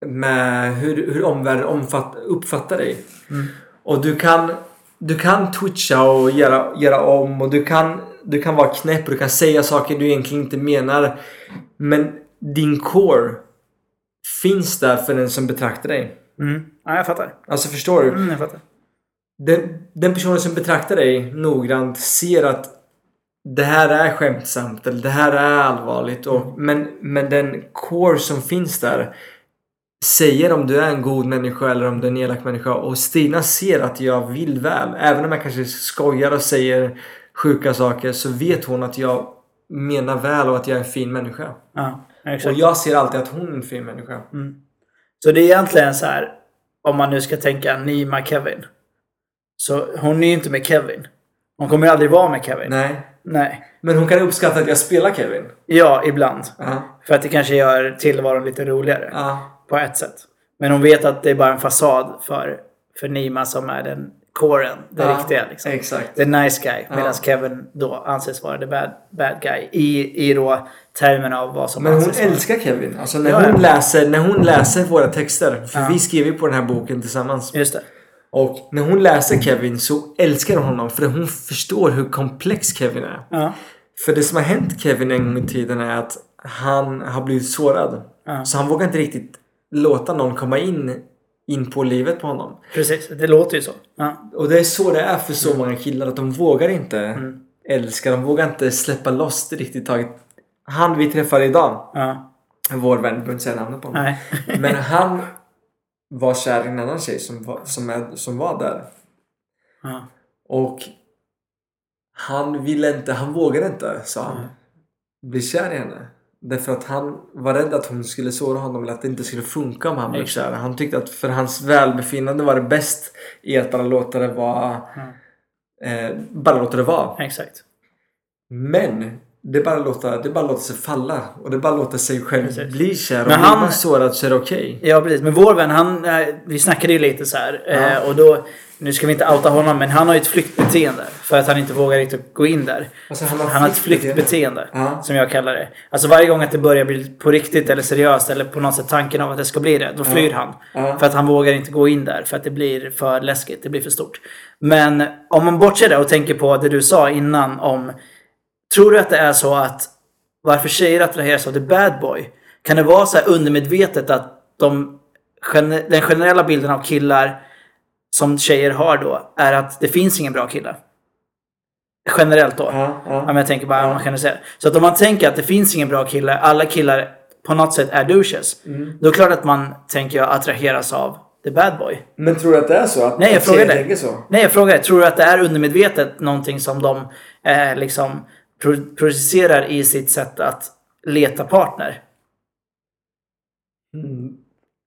med hur, hur omvärlden omfatt, uppfattar dig. Och du kan, du kan twitcha och göra, göra om och du kan, du kan vara knäpp och du kan säga saker du egentligen inte menar. Men din core finns där för den som betraktar dig. Mm. ja, jag fattar. Alltså förstår du? Mm, jag fattar. Den, den personen som betraktar dig noggrant ser att det här är skämtsamt eller det här är allvarligt. Och, men, men den core som finns där säger om du är en god människa eller om du är en elak människa. Och Stina ser att jag vill väl. Även om jag kanske skojar och säger sjuka saker så vet hon att jag menar väl och att jag är en fin människa. Ja, Och jag ser alltid att hon är en fin människa. Så det är egentligen så här. Om man nu ska tänka Nima Kevin. Så hon är ju inte med Kevin. Hon kommer ju aldrig vara med Kevin. Nej. Nej. Men hon kan uppskatta att jag spelar Kevin. Ja, ibland. Ja. För att det kanske gör tillvaron lite roligare. Ja. På ett sätt. Men hon vet att det är bara en fasad för, för Nima som är den coren. Det Ja, riktiga liksom. Exakt. The nice guy. Medan. Kevin då anses vara the bad, bad guy. I, i då termerna av vad som Men hon anses vara. älskar Kevin. Alltså när, Ja, hon läser, när hon läser våra texter. För vi skrev ju på den här boken tillsammans. Just det. Och när hon läser Kevin så älskar hon honom. För hon förstår hur komplex Kevin är. Ja. För det som har hänt Kevin en gång i tiden är att han har blivit sårad. Ja. Så han vågar inte riktigt låta någon komma in, in på livet på honom. Precis. Det låter ju så. Ja. Och det är så det är för så många killar. Att de vågar inte Mm. älska. De vågar inte släppa loss det riktigt taget. Han vi träffade idag. Ja. Vår vän, jag behöver inte säga namnet på honom. Nej. Men han var kär i en annan tjej som var, som är, som var där. Ja. Och han ville inte, han vågade inte, sa han. Mm. Bli kär i henne. Därför att han var rädd att hon skulle såra honom eller att det inte skulle funka om han blev kär. Han tyckte att för hans välbefinnande var det bäst i att bara låta det vara... Eh, bara låta det vara. Exakt. Men det är bara låta, det bara låta sig falla. Och det bara låta sig själv Precis. bli kär. Och Men han- man sårad så är det okej. Ja precis, men vår vän han, eh, vi snackade ju lite så här. Ja. Eh, och då, nu ska vi inte outa honom men han har ju ett flyktbeteende. För att han inte vågar riktigt gå in där. Alltså, han har Han har ett flyktbeteende. Ja. Som jag kallar det. Alltså varje gång att det börjar bli på riktigt eller seriöst eller på något sätt tanken av att det ska bli det. Då flyr han. Ja. För att han vågar inte gå in där. För att det blir för läskigt. Det blir för stort. Men om man bortser det och tänker på det du sa innan om Tror du att det är så att varför tjejer attraheras av the bad boy? Kan det vara så här undermedvetet att de, den generella bilden av killar som tjejer har då är att det finns ingen bra killar? Generellt då. Ja, ja. Om jag tänker bara Ja. om man generaliserar. Så att om man tänker att det finns ingen bra killar, alla killar på något sätt är douches. Mm. Då är det klart att man, tänker jag, attraheras av the bad boy. Men tror du att det är så? Att Nej, jag frågar dig. Nej, jag frågar dig. Tror du att det är undermedvetet någonting som de eh, liksom pro- producerar i sitt sätt att leta partner? Mm.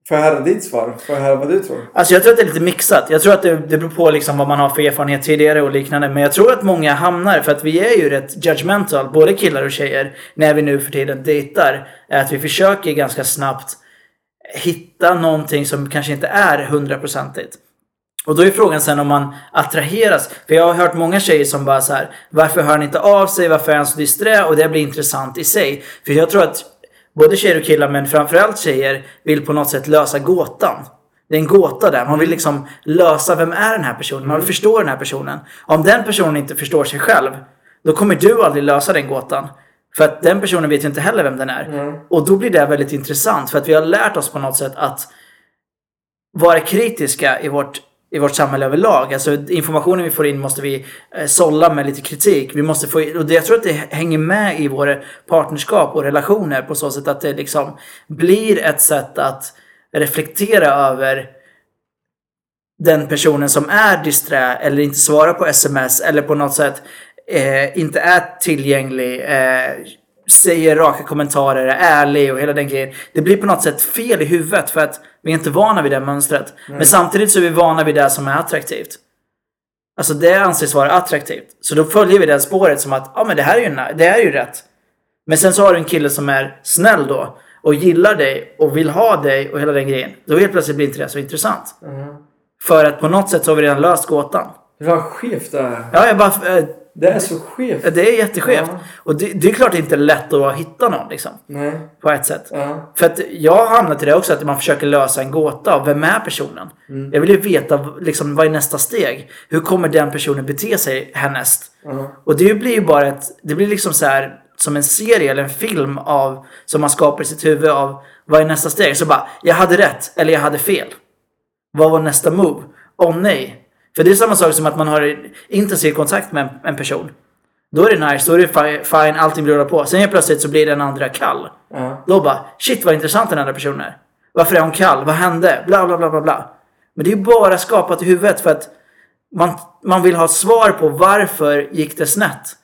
Får jag höra ditt svar? Får jag höra vad du tror? Alltså jag tror att det är lite mixat. Jag tror att det, det beror på liksom vad man har för erfarenhet tidigare och liknande. Men jag tror att många hamnar, för att vi är ju rätt judgmental, både killar och tjejer, när vi nu för tiden dejtar. är Att vi försöker ganska snabbt hitta någonting som kanske inte är hundraprocentigt. Och då är frågan sen om man attraheras. För jag har hört många tjejer som bara så här, varför hör han inte av sig? Varför är han så disträ? Och det blir intressant i sig. För jag tror att både tjejer och killar, men framförallt tjejer, vill på något sätt lösa gåtan. Det är en gåta där. Man vill liksom lösa, vem är den här personen? Man vill förstå den här personen. Om den personen inte förstår sig själv, då kommer du aldrig lösa den gåtan. För att den personen vet ju inte heller vem den är. Mm. Och då blir det väldigt intressant. För att vi har lärt oss på något sätt att vara kritiska i vårt, i vårt samhälle överlag. Alltså informationen vi får in måste vi eh, sålla med lite kritik. Vi måste få, in- och det, jag tror att det hänger med i våra partnerskap och relationer på så sätt att det liksom blir ett sätt att reflektera över den personen som är disträ eller inte svarar på sms eller på något sätt eh, inte är tillgänglig, eh, säger raka kommentarer, är ärlig och hela den grejen. Det blir på något sätt fel i huvudet för att vi är inte vana vid det mönstret. Men samtidigt så är vi vana vid det som är attraktivt. Alltså det anses vara attraktivt. Så då följer vi det spåret som att ja men det här är ju, det här är ju rätt. Men sen så har du en kille som är snäll då och gillar dig och vill ha dig och hela den grejen. Då helt plötsligt blir inte det så intressant. Mm. För att på något sätt så har vi redan löst gåtan. Det var skevt det här. Ja, jag bara... Det är så skevt. Det är jätteskevt. Ja. Och det, det är klart det inte är lätt att hitta någon liksom. Nej. På ett sätt. Ja. För att jag har hamnat i det också att man försöker lösa en gåta. av Vem är personen? Mm. Jag vill ju veta liksom, vad är nästa steg? Hur kommer den personen bete sig härnäst? Ja. Och det blir ju bara ett... Det blir liksom så här som en serie eller en film av som man skapar i sitt huvud av vad är nästa steg? Så bara, jag hade rätt eller jag hade fel. Vad var nästa move? Åh nej. För det är samma sak som att man har intensiv kontakt med en, en person. Då är det nice, då är det fi- fine, allting blir på. Sen helt plötsligt så blir den andra kall. Ja. Då bara, shit vad intressant den andra personen är. Varför är hon kall? Vad hände? Bla bla bla bla bla. Men det är bara skapat i huvudet för att man, man vill ha svar på varför gick det snett. Ska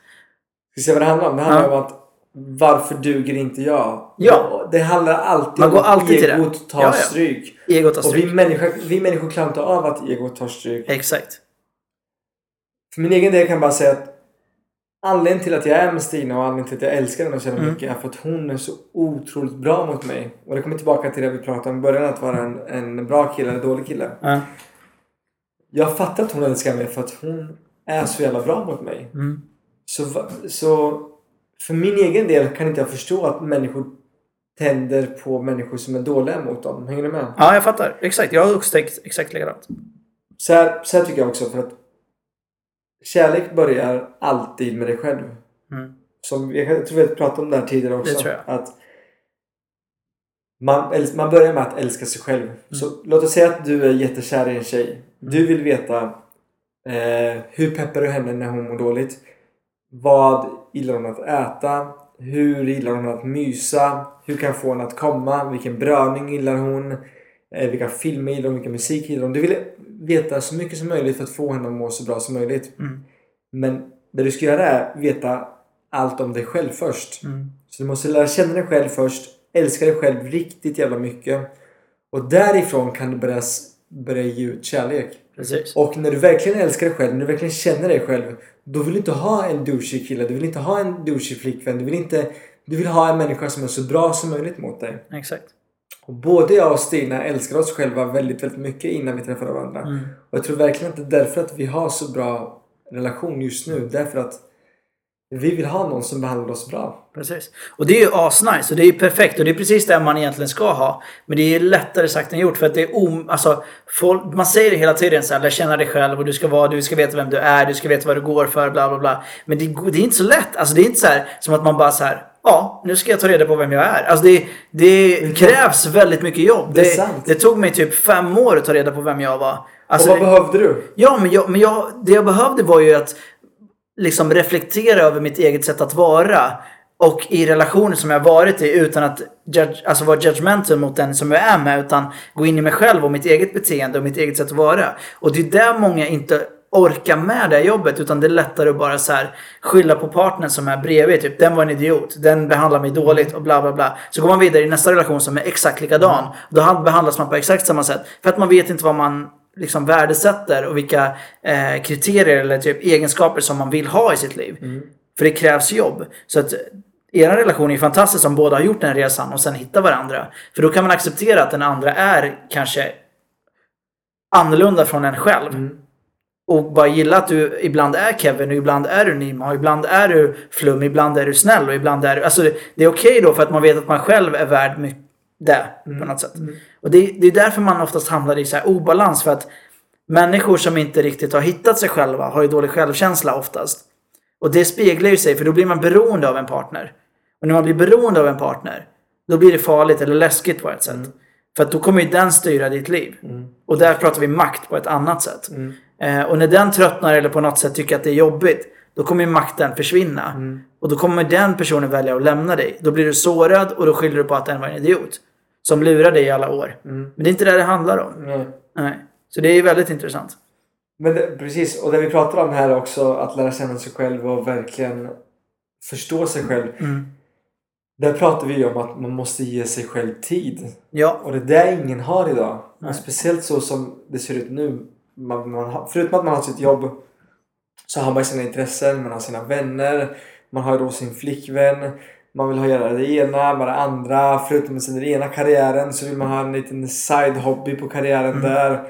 vi se vad det handlar om? Det handlar Ja. om att varför duger inte jag? Ja. Det handlar alltid Man går om alltid till det. egot tar Ja, ja. stryk. Egot tar Och vi stryk. människor, vi människor klarar inte av att egot tar stryk. Exakt. För min egen del kan jag bara säga att anledningen till att jag är med Stina och anledningen till att jag älskar henne så Mm. mycket är för att hon är så otroligt bra mot mig. Och det kommer tillbaka till det vi pratade om i början, att vara en, en bra kille eller dålig kille. Ja. Jag fattar att hon älskar mig för att hon är så jävla bra mot mig. Mm. Så, så för min egen del kan inte jag förstå att människor tänder på människor som är dåliga mot dem. Hänger du med? ja, jag fattar. Exakt. Jag har också tänkt exakt likadant. Så här, så här tycker jag också för att kärlek börjar alltid med dig själv. Mm. Som, jag tror vi har pratat om det här tidigare också. Det tror jag. Att man, man börjar med att älska sig själv. Mm. Så låt oss säga att du är jättekär i en tjej. Du vill veta eh, hur peppar du henne när hon mår dåligt? Vad gillar hon att äta? Hur gillar hon att mysa? Hur kan jag få henne att komma? Vilken brödning gillar hon? Eh, vilka filmer gillar hon? Vilken musik gillar hon? Du vill veta så mycket som möjligt för att få henne att må så bra som möjligt. Mm. Men det du ska göra är veta allt om dig själv först. Mm. Så du måste lära känna dig själv först. Älska dig själv riktigt jävla mycket. Och därifrån kan du börja, börja ge ut kärlek. Precis. Och när du verkligen älskar dig själv, när du verkligen känner dig själv. Då vill du inte ha en douchig kille, du vill inte ha en douchig flickvän. Du vill, inte, du vill ha en människa som är så bra som möjligt mot dig. Exakt. Och både jag och Stina älskar oss själva väldigt, väldigt mycket innan vi träffade varandra. Mm. Och jag tror verkligen att det är därför att vi har så bra relation just nu. Därför att vi vill ha någon som behandlar oss bra. Precis. Och det är ju asnice och det är ju perfekt och det är precis det man egentligen ska ha. Men det är lättare sagt än gjort för att det är om, alltså, folk, man säger det hela tiden så här, lär känna dig själv och du ska, vara, du ska veta vem du är, du ska veta vad du går för, bla bla bla. Men det, det är inte så lätt. Alltså det är inte så här som att man bara så här, ja, nu ska jag ta reda på vem jag är. Alltså det, det krävs väldigt mycket jobb. Det Det, det tog mig typ fem år att ta reda på vem jag var. Alltså, och vad behövde du? Ja, men, jag, men jag, det jag behövde var ju att liksom reflektera över mitt eget sätt att vara. Och i relationer som jag varit i utan att judge, alltså vara judgmental mot den som jag är med. Utan gå in i mig själv och mitt eget beteende och mitt eget sätt att vara. Och det är där många inte orkar med det här jobbet. Utan det är lättare att bara så här skylla på partnern som är bredvid. Typ den var en idiot. Den behandlar mig dåligt och bla bla bla. Så går man vidare i nästa relation som är exakt likadan. Då behandlas man på exakt samma sätt. För att man vet inte vad man liksom värdesätter och vilka eh, kriterier eller typ egenskaper som man vill ha i sitt liv. För det krävs jobb. Så att er relation är fantastisk om båda har gjort den resan och sen hittar varandra. För då kan man acceptera att den andra är kanske annorlunda från en själv. Och bara gilla att du ibland är Kevin och ibland är du Nima och ibland är du Flum, ibland är du snäll och ibland är du... Alltså det, är okej då för att man vet att man själv är värd mycket det på något sätt. Och det, det är därför man oftast hamnar i så här obalans för att människor som inte riktigt har hittat sig själva har ju dålig självkänsla oftast. Och det speglar ju sig för då blir man beroende av en partner. Och när man blir beroende av en partner då blir det farligt eller läskigt på ett sätt. För att då kommer ju den styra ditt liv. Och där pratar vi makt på ett annat sätt. Eh, och när den tröttnar eller på något sätt tycker att det är jobbigt då kommer ju makten försvinna. Och då kommer den personen välja att lämna dig. Då blir du sårad och då skyller du på att den var en idiot. Som lurar dig i alla år. Men det är inte det det handlar om. Nej. Nej. Så det är ju väldigt intressant. Men det, precis, och det vi pratar om här också, att lära känna sig själv och verkligen förstå sig själv. Mm. Där pratar vi ju om att man måste ge sig själv tid. Ja. Och det är det ingen har idag. Nej. Och speciellt så som det ser ut nu. Man, man förutom att man har sitt jobb så har man sina intressen, man har sina vänner, man har då sin flickvän. Man vill ha göra det ena med det andra. Förutom sin ena karriären så vill man ha en liten side-hobby på karriären Mm. där.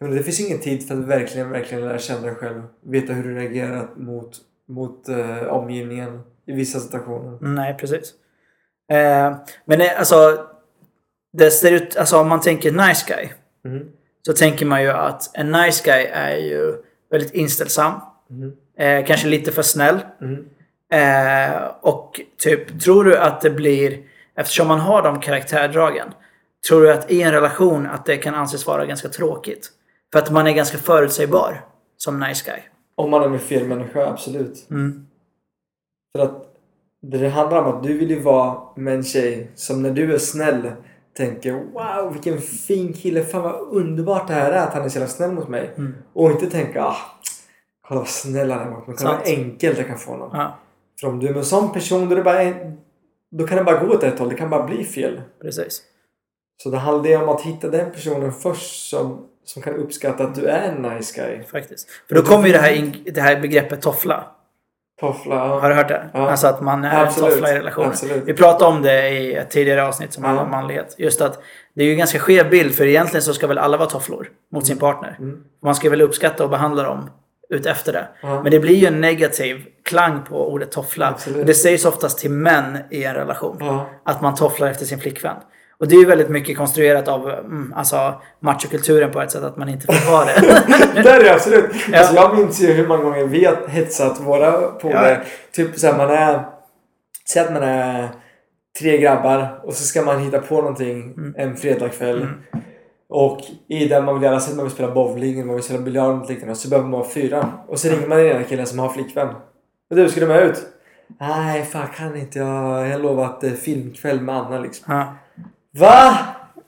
Men det finns ingen tid för att verkligen, verkligen lära känna dig själv. Veta hur du reagerar mot, mot eh, omgivningen i vissa situationer. Nej, precis. Eh, men det, alltså, det ser ut, alltså om man tänker nice guy. Mm. Så tänker man ju att en nice guy är ju väldigt inställsam. Mm. Eh, kanske lite för snäll. Mm. Eh, och typ, tror du att det blir, eftersom man har de karaktärdragen. Tror du att i en relation att det kan anses vara ganska tråkigt? För att man är ganska förutsägbar som nice guy. Om man är med fel människa, absolut. Mm. För att det handlar om att du vill ju vara med en tjej som när du är snäll tänker Wow vilken fin kille, fan vad underbart det här är att han är så jävla snäll mot mig. Mm. Och inte tänka ah, kolla vad snäll han är mot mig, kolla vad enkelt jag kan få honom. Ja, För om du är med en sån person då, är det bara en, då kan det bara gå åt ett håll, det kan bara bli fel. precis. Så det handlar ju om att hitta den personen först som, som kan uppskatta att du är en nice guy. Faktiskt. För då kommer ju det här, in, det här begreppet toffla. Toffla. Har du hört det? Ja. Alltså att man är Absolut. en toffla i relationen. Absolut. Vi pratade om det i ett tidigare avsnitt som Ja. handlar om manlighet. Just att det är ju en ganska skev bild för egentligen så ska väl alla vara tofflor mot sin partner. Mm. Man ska väl uppskatta och behandla dem ut efter det. Ja. Men det blir ju en negativ klang på ordet toffla. Absolut. Det sägs oftast till män i en relation. Ja. Att man tofflar efter sin flickvän. Och det är ju väldigt mycket konstruerat av mm, alltså, machokulturen på ett sätt att man inte får vara det. [laughs] Det är det absolut. Ja. Alltså jag minns ju hur många gånger vi har hetsat våra polare. Ja. Typ såhär man är... Säg att man är tre grabbar och så ska man hitta på någonting Mm. en fredagkväll. Och i den man vill göra, att man vill spela bowling man vill spela biljard något liknande. Så behöver man fyra. Och så ringer man den ena killen som har flickvän. Och du, ska du med ut? Nej, fan kan inte jag. Att det är filmkväll med Anna liksom. ja. Va?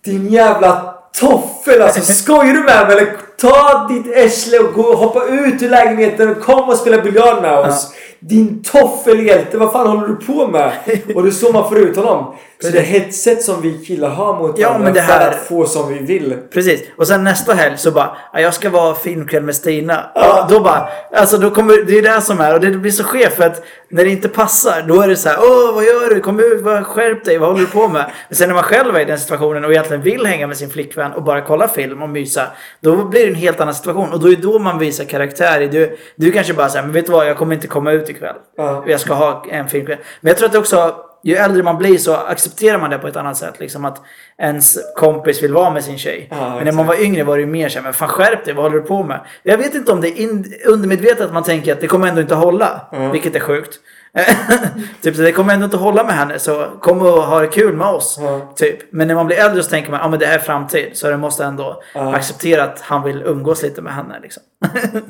Din jävla toffel alltså. Skojar du med mig eller? Ta ditt ärsle och gå hoppa ut ur lägenheten och kom och spela biljard med oss. Din toffelhjälte, vad fan håller du på med? [laughs] Och det är så man får ut honom. Så det hetset som vi killar har mot Ja, varandra men det för här- att få som vi vill. Precis. Och sen nästa helg så bara, "Ja, jag ska vara filmkväll med Stina. Och då bara, alltså då kommer, det är det som är. Och det blir så skevt för att när det inte passar, då är det så här, åh vad gör du? Kom ut, vad, skärp dig, vad håller du på med? Men sen när man själv är i den situationen och egentligen vill hänga med sin flickvän och bara kolla film och mysa. Då blir det en helt annan situation. Och då är det då man visar karaktär. Du, du kanske bara säger, men vet du vad, jag kommer inte komma ut ikväll. Ja. Jag ska ha en filmkväll. Men jag tror att det också, ju äldre man blir så accepterar man det på ett annat sätt. Liksom att ens kompis vill vara med sin tjej. Ja, men när man var yngre var det ju mer såhär, men fan skärp dig, vad håller du på med? Jag vet inte om det är undermedvetet att man tänker att det kommer ändå inte hålla. Ja. Vilket är sjukt. [laughs] typ så det kommer ändå inte hålla med henne så kom och ha det kul med oss. Ja. Typ. Men när man blir äldre så tänker man, ja men det här är framtid. Så det måste ändå Ja. acceptera att han vill umgås lite med henne. Liksom. [laughs]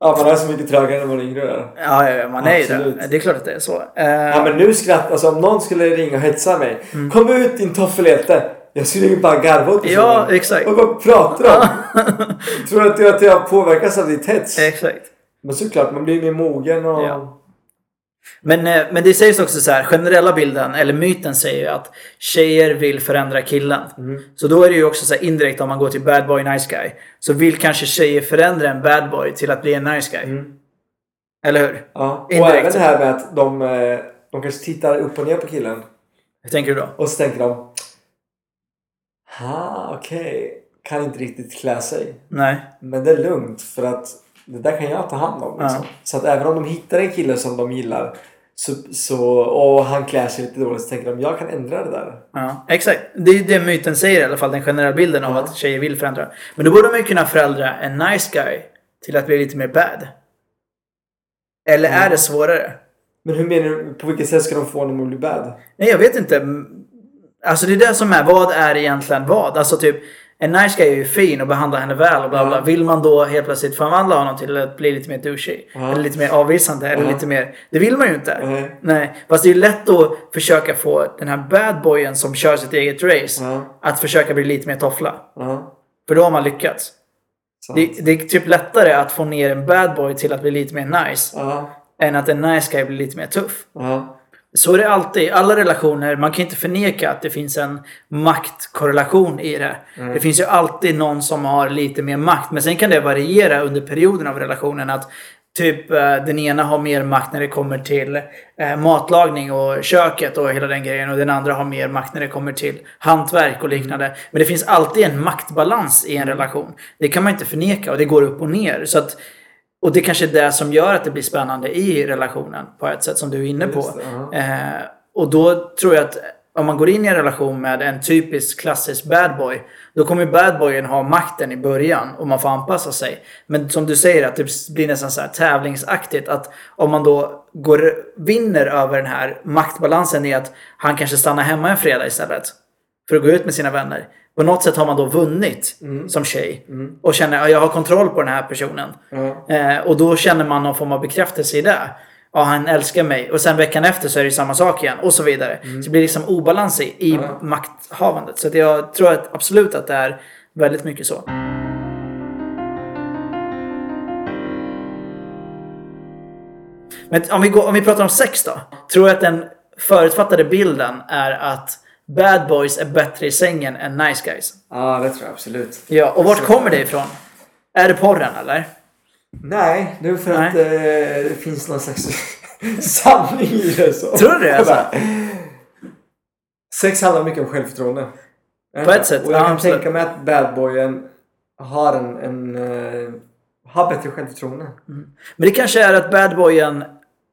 Ja, man är så mycket trögare när man är yngre ja, ja, man är ju det. Det är klart att det är så. Eh, Ja men nu skrattar alltså om någon skulle ringa och hetsa mig. Mm. Kom ut din toffelhjälte. Jag skulle ju bara garva åt. Ja, exakt. Och vad pratar du om? [laughs] Tror du att jag, att jag påverkas av ditt hets? Exakt. Men såklart, man blir mer mogen och... Ja. Men, eh, men det sägs också så här, generella bilden, eller myten säger ju att tjejer vill förändra killen. Mm. Så då är det ju också så här indirekt om man går till bad boy nice guy. Så vill kanske tjejer förändra en bad boy till att bli en nice guy. Mm. Eller hur? Ja. Och Indirekt. även det här med att de, eh, de kanske tittar upp och ner på killen. Hur tänker du då? Och så tänker de... Ha, okej. Kan inte riktigt klä sig. Nej. Men det är lugnt för att det där kan jag ta hand om. Liksom. Ja. Så att även om de hittar en kille som de gillar så, så, och han klär sig lite dåligt så tänker de jag kan ändra det där. Ja, exakt. Det är det myten säger i alla fall, den generella bilden av Ja. att tjejer vill förändra. Men då borde man ju kunna förändra en nice guy till att bli lite mer bad. Eller är Ja. det svårare? Men hur menar du? På vilket sätt ska de få honom att bli bad? Nej, jag vet inte. Mm, Alltså det är det som är, vad är egentligen vad? Alltså typ, en nice guy är ju fin och behandlar henne väl och bla bla. Ja. Vill man då helt plötsligt förvandla honom till att bli lite mer douchey? Ja. Eller lite mer avvisande? Eller lite mer... Det vill man ju inte. Nej. Fast det är ju lätt att försöka få den här bad boyen som kör sitt eget race att försöka bli lite mer toffla. För då har man lyckats. Det, det är typ lättare att få ner en bad boy till att bli lite mer nice än att en nice guy blir lite mer tuff. Så är det alltid. I alla relationer, man kan inte förneka att det finns en maktkorrelation i det. Mm. Det finns ju alltid någon som har lite mer makt. Men sen kan det variera under perioden av relationen. Att typ eh, den ena har mer makt när det kommer till eh, matlagning och köket och hela den grejen. Och den andra har mer makt när det kommer till hantverk och liknande. Men det finns alltid en maktbalans i en relation. Det kan man inte förneka och det går upp och ner. Så att, och det kanske är det som gör att det blir spännande i relationen på ett sätt som du är inne på. Det. Eh, och då tror jag att om man går in i en relation med en typisk klassisk bad boy. Då kommer ju bad boyen ha makten i början och man får anpassa sig. Men som du säger att det blir nästan så här tävlingsaktigt. Att om man då går, vinner över den här maktbalansen i att han kanske stannar hemma en fredag istället. För att gå ut med sina vänner. På något sätt har man då vunnit som tjej. Och känner att jag har kontroll på den här personen. Eh, och då känner man någon form av bekräftelse i det. Ja, han älskar mig. Och sen veckan efter så är det samma sak igen. Och så vidare. Så det blir liksom obalans i, i makthavandet. Så jag tror att absolut att det är väldigt mycket så. Men om vi, går, om vi pratar om sex då. Tror jag att den förutfattade bilden är att bad boys är bättre i sängen än nice guys. Ja, det tror jag absolut. Ja, och vart kommer det ifrån? Är det porren eller? Nej, det är för Nej. att eh, det finns någon slags [laughs] sanning i det. Så. Tror du det, alltså? Sex handlar mycket om självförtroende. På ett sätt, Och jag ja, kan absolut. tänka mig att badboyen har en, en eh, har bättre självförtroende. Men det kanske är att bad boyen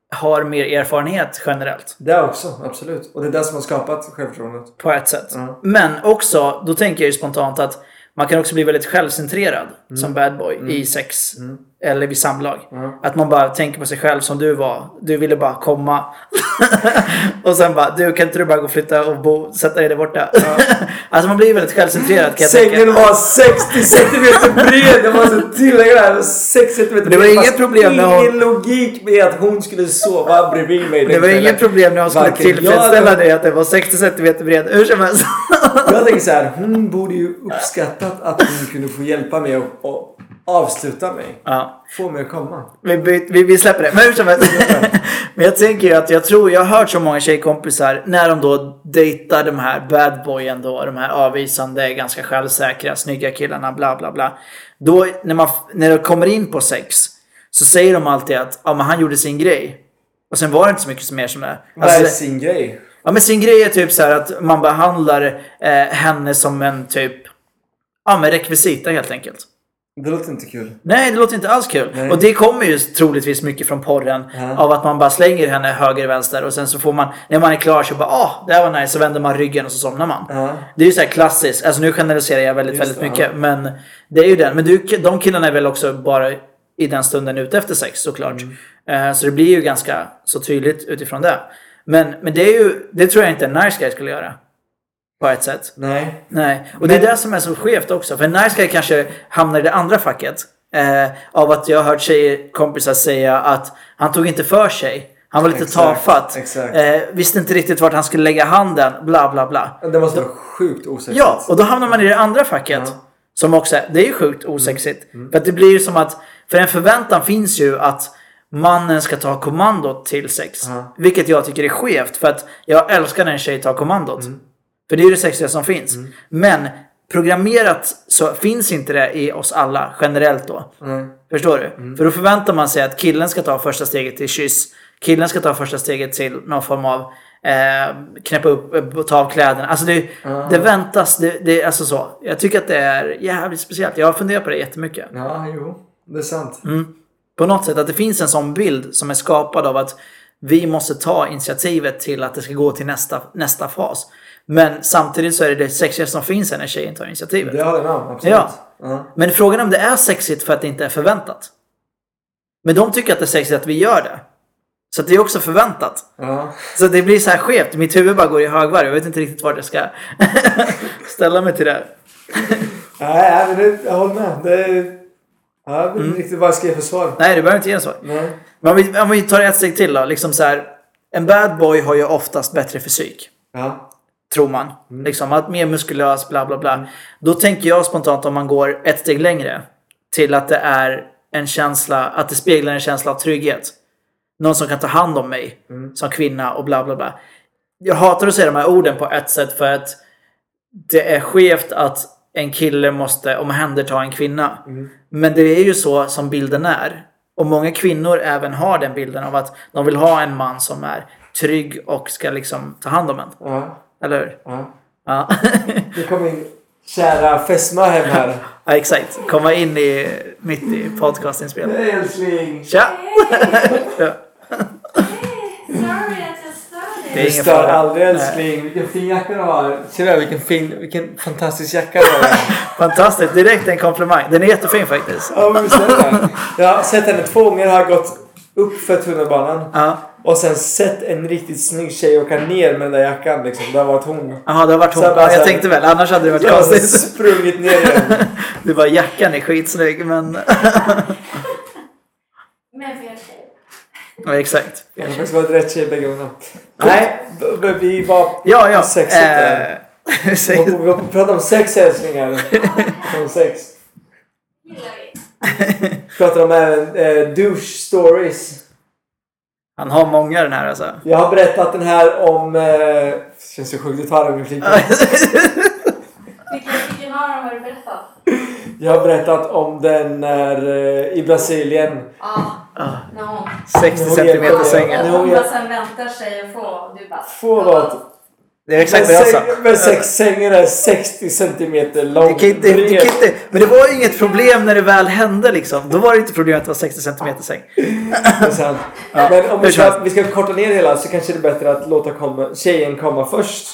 har mer erfarenhet generellt. Det också, absolut. Och det är det som har skapat självförtroendet. På ett sätt. Ja. Men också, då tänker jag spontant att man kan också bli väldigt självcentrerad som bad boy i sex. Eller vid samlag. Ja. Att man bara tänker på sig själv som du var. Du ville bara komma. [laughs] och sen bara, du kan inte du bara gå och flytta och bo, sätta dig där borta. [laughs] alltså man blir väldigt självcentrerad kan jag Sängen tänka. var 60 centimeter bred! Jag måste tillägga det här. 6 centimeter Det var bred. inget problem när hon- ingen logik med att hon skulle sova bredvid mig Det var inget problem när hon skulle Varken jag tillfredsställa eller- dig att det var 60 cm bred. Hur som helst. Jag tänker så här, hon borde ju uppskattat att hon kunde få hjälpa mig och avsluta mig. ja. Få mig att komma. Vi, vi, vi släpper det. Men hur som helst. [laughs] Men jag tänker ju att jag tror, jag har hört så många tjejkompisar när de då dejtar de här bad boyen då, de här avvisande, ganska självsäkra, snygga killarna, bla bla bla. Då när, man, när det kommer in på sex så säger de alltid att ja, men han gjorde sin grej. Och sen var det inte så mycket mer som det. Vad är Alltså, sin grej? ja, men sin grej är typ så här att man behandlar eh, henne som en typ, ja men rekvisita helt enkelt. Det låter inte kul. Nej, det låter inte alls kul. Nej. Och det kommer ju troligtvis mycket från porren. Ja. Av att man bara slänger henne höger, vänster och sen så får man, när man är klar så bara ah, det här var nice. Så vänder man ryggen och så somnar man. Ja. Det är ju så här klassiskt. Alltså nu generaliserar jag väldigt, Just väldigt det, mycket. Men det är ju den. Men du, de killarna är väl också bara i den stunden ute efter sex såklart. Mm. Eh, så det blir ju ganska så tydligt utifrån det. Men, men det är ju, det tror jag inte en nice guy skulle göra. På ett sätt. Nej. Nej, och det är det som är så skevt också. För en nice guy kanske hamnar i det andra facket. Eh, av att jag har hört tjejer, kompisar säga att han tog inte för sig. Han var lite Exakt, tafatt. exakt. Eh, visste inte riktigt vart han skulle lägga handen. Bla bla bla. Det måste vara sjukt osexigt. Ja, och då hamnar man i det andra facket. Ja. Som också det är ju sjukt osexigt. För att det blir ju som att, för en förväntan finns ju att mannen ska ta kommandot till sex. Vilket jag tycker är skevt. För att jag älskar när en tjej tar kommandot. För det är det sexiga som finns. Men programmerat så finns inte det i oss alla generellt då. Nej. Förstår du? För då förväntar man sig att killen ska ta första steget till kyss. Killen ska ta första steget till någon form av eh, knäppa upp, eh, ta av kläderna. Alltså det, det väntas. Det, det, alltså så. Jag tycker att det är jävligt speciellt. Jag har funderat på det jättemycket. Ja, jo. Det är sant. Mm. På något sätt att det finns en sån bild som är skapad av att vi måste ta initiativet till att det ska gå till nästa, nästa fas. Men samtidigt så är det det sexigaste som finns är när tjejen tar initiativet. Det håller jag med om. Absolut. Ja. Ja. Men frågan är om det är sexigt för att det inte är förväntat. Men de tycker att det är sexigt att vi gör det. Så det är också förväntat. Ja. Så det blir så här skevt. Mitt huvud bara går i högvarv. Jag vet inte riktigt vart jag ska [laughs] ställa mig till det. Nej, nej, men det, jag håller med. Det, ja, jag vet inte riktigt vad jag ska ge för svar. Nej, du behöver inte ge en svar. Nej. Men om vi, om vi tar ett steg till då. Liksom så här, en bad boy har ju oftast bättre fysik. Ja. Tror man. Liksom att mer muskulös, bla bla bla. Då tänker jag spontant om man går ett steg längre. Till att det är en känsla, att det speglar en känsla av trygghet. Någon som kan ta hand om mig som kvinna och bla bla bla. Jag hatar att säga de här orden på ett sätt för att det är skevt att en kille måste omhänderta en kvinna. Men det är ju så som bilden är. Och många kvinnor även har den bilden av att de vill ha en man som är trygg och ska liksom ta hand om en. Ja. Eller hur? ja. Ja. [laughs] Nu kom min kära fästmö hem här. ja, exakt. Komma in i, mitt i podcastinspelningen. Hej älskling! Tja! [laughs] ja. Sorry att jag stör Det stör fara. aldrig Nej. älskling. Vilken fin jacka du har. Ser du vilken fin, vilken fantastisk jacka du har. [laughs] Fantastiskt. Direkt en komplimang. Den är jättefin faktiskt. Ja men visst är det. Jag har sett henne två gånger. Har gått upp för tunnelbanan. Ja. Och sen sett en riktigt snygg tjej åka ner med den där jackan liksom. Det har varit hon. Jaha, det har varit hon. Så bara jag tänkte väl. Annars hade det varit Jag konstigt. sprungit ner igen. [laughs] Du bara jackan är skitsnygg men... Med fel tjej. Ja, exakt. Det faktiskt varit rätt tjej bägge gångerna. Nej, vi var... Ja, ja. Sexigt där. Eh, [laughs] Vi pratade om sex älsklingar. Om sex. Pratade om även eh, douche stories. Han har många den här alltså. Jag har berättat den här om... Eh, känns så sjukt att ta den repliken. Vilken, [laughs] vilken av dem har du berättat? Jag har berättat om den när eh, i Brasilien. Ja, Ah, när hon... 60 Nu är centimeter sängen. hon bara sen väntar sig att få. Du bara... Få vad? Det är exakt Men vad jag sa. Men sex sängen är 60 centimeter lång. Det kan inte, det kan inte, men det var ju inget problem när det väl hände liksom. Då var det inte problem att det var 60 centimeter säng. Sant. Men om vi ska, vi ska korta ner det hela så kanske det är bättre att låta komma, tjejen komma först.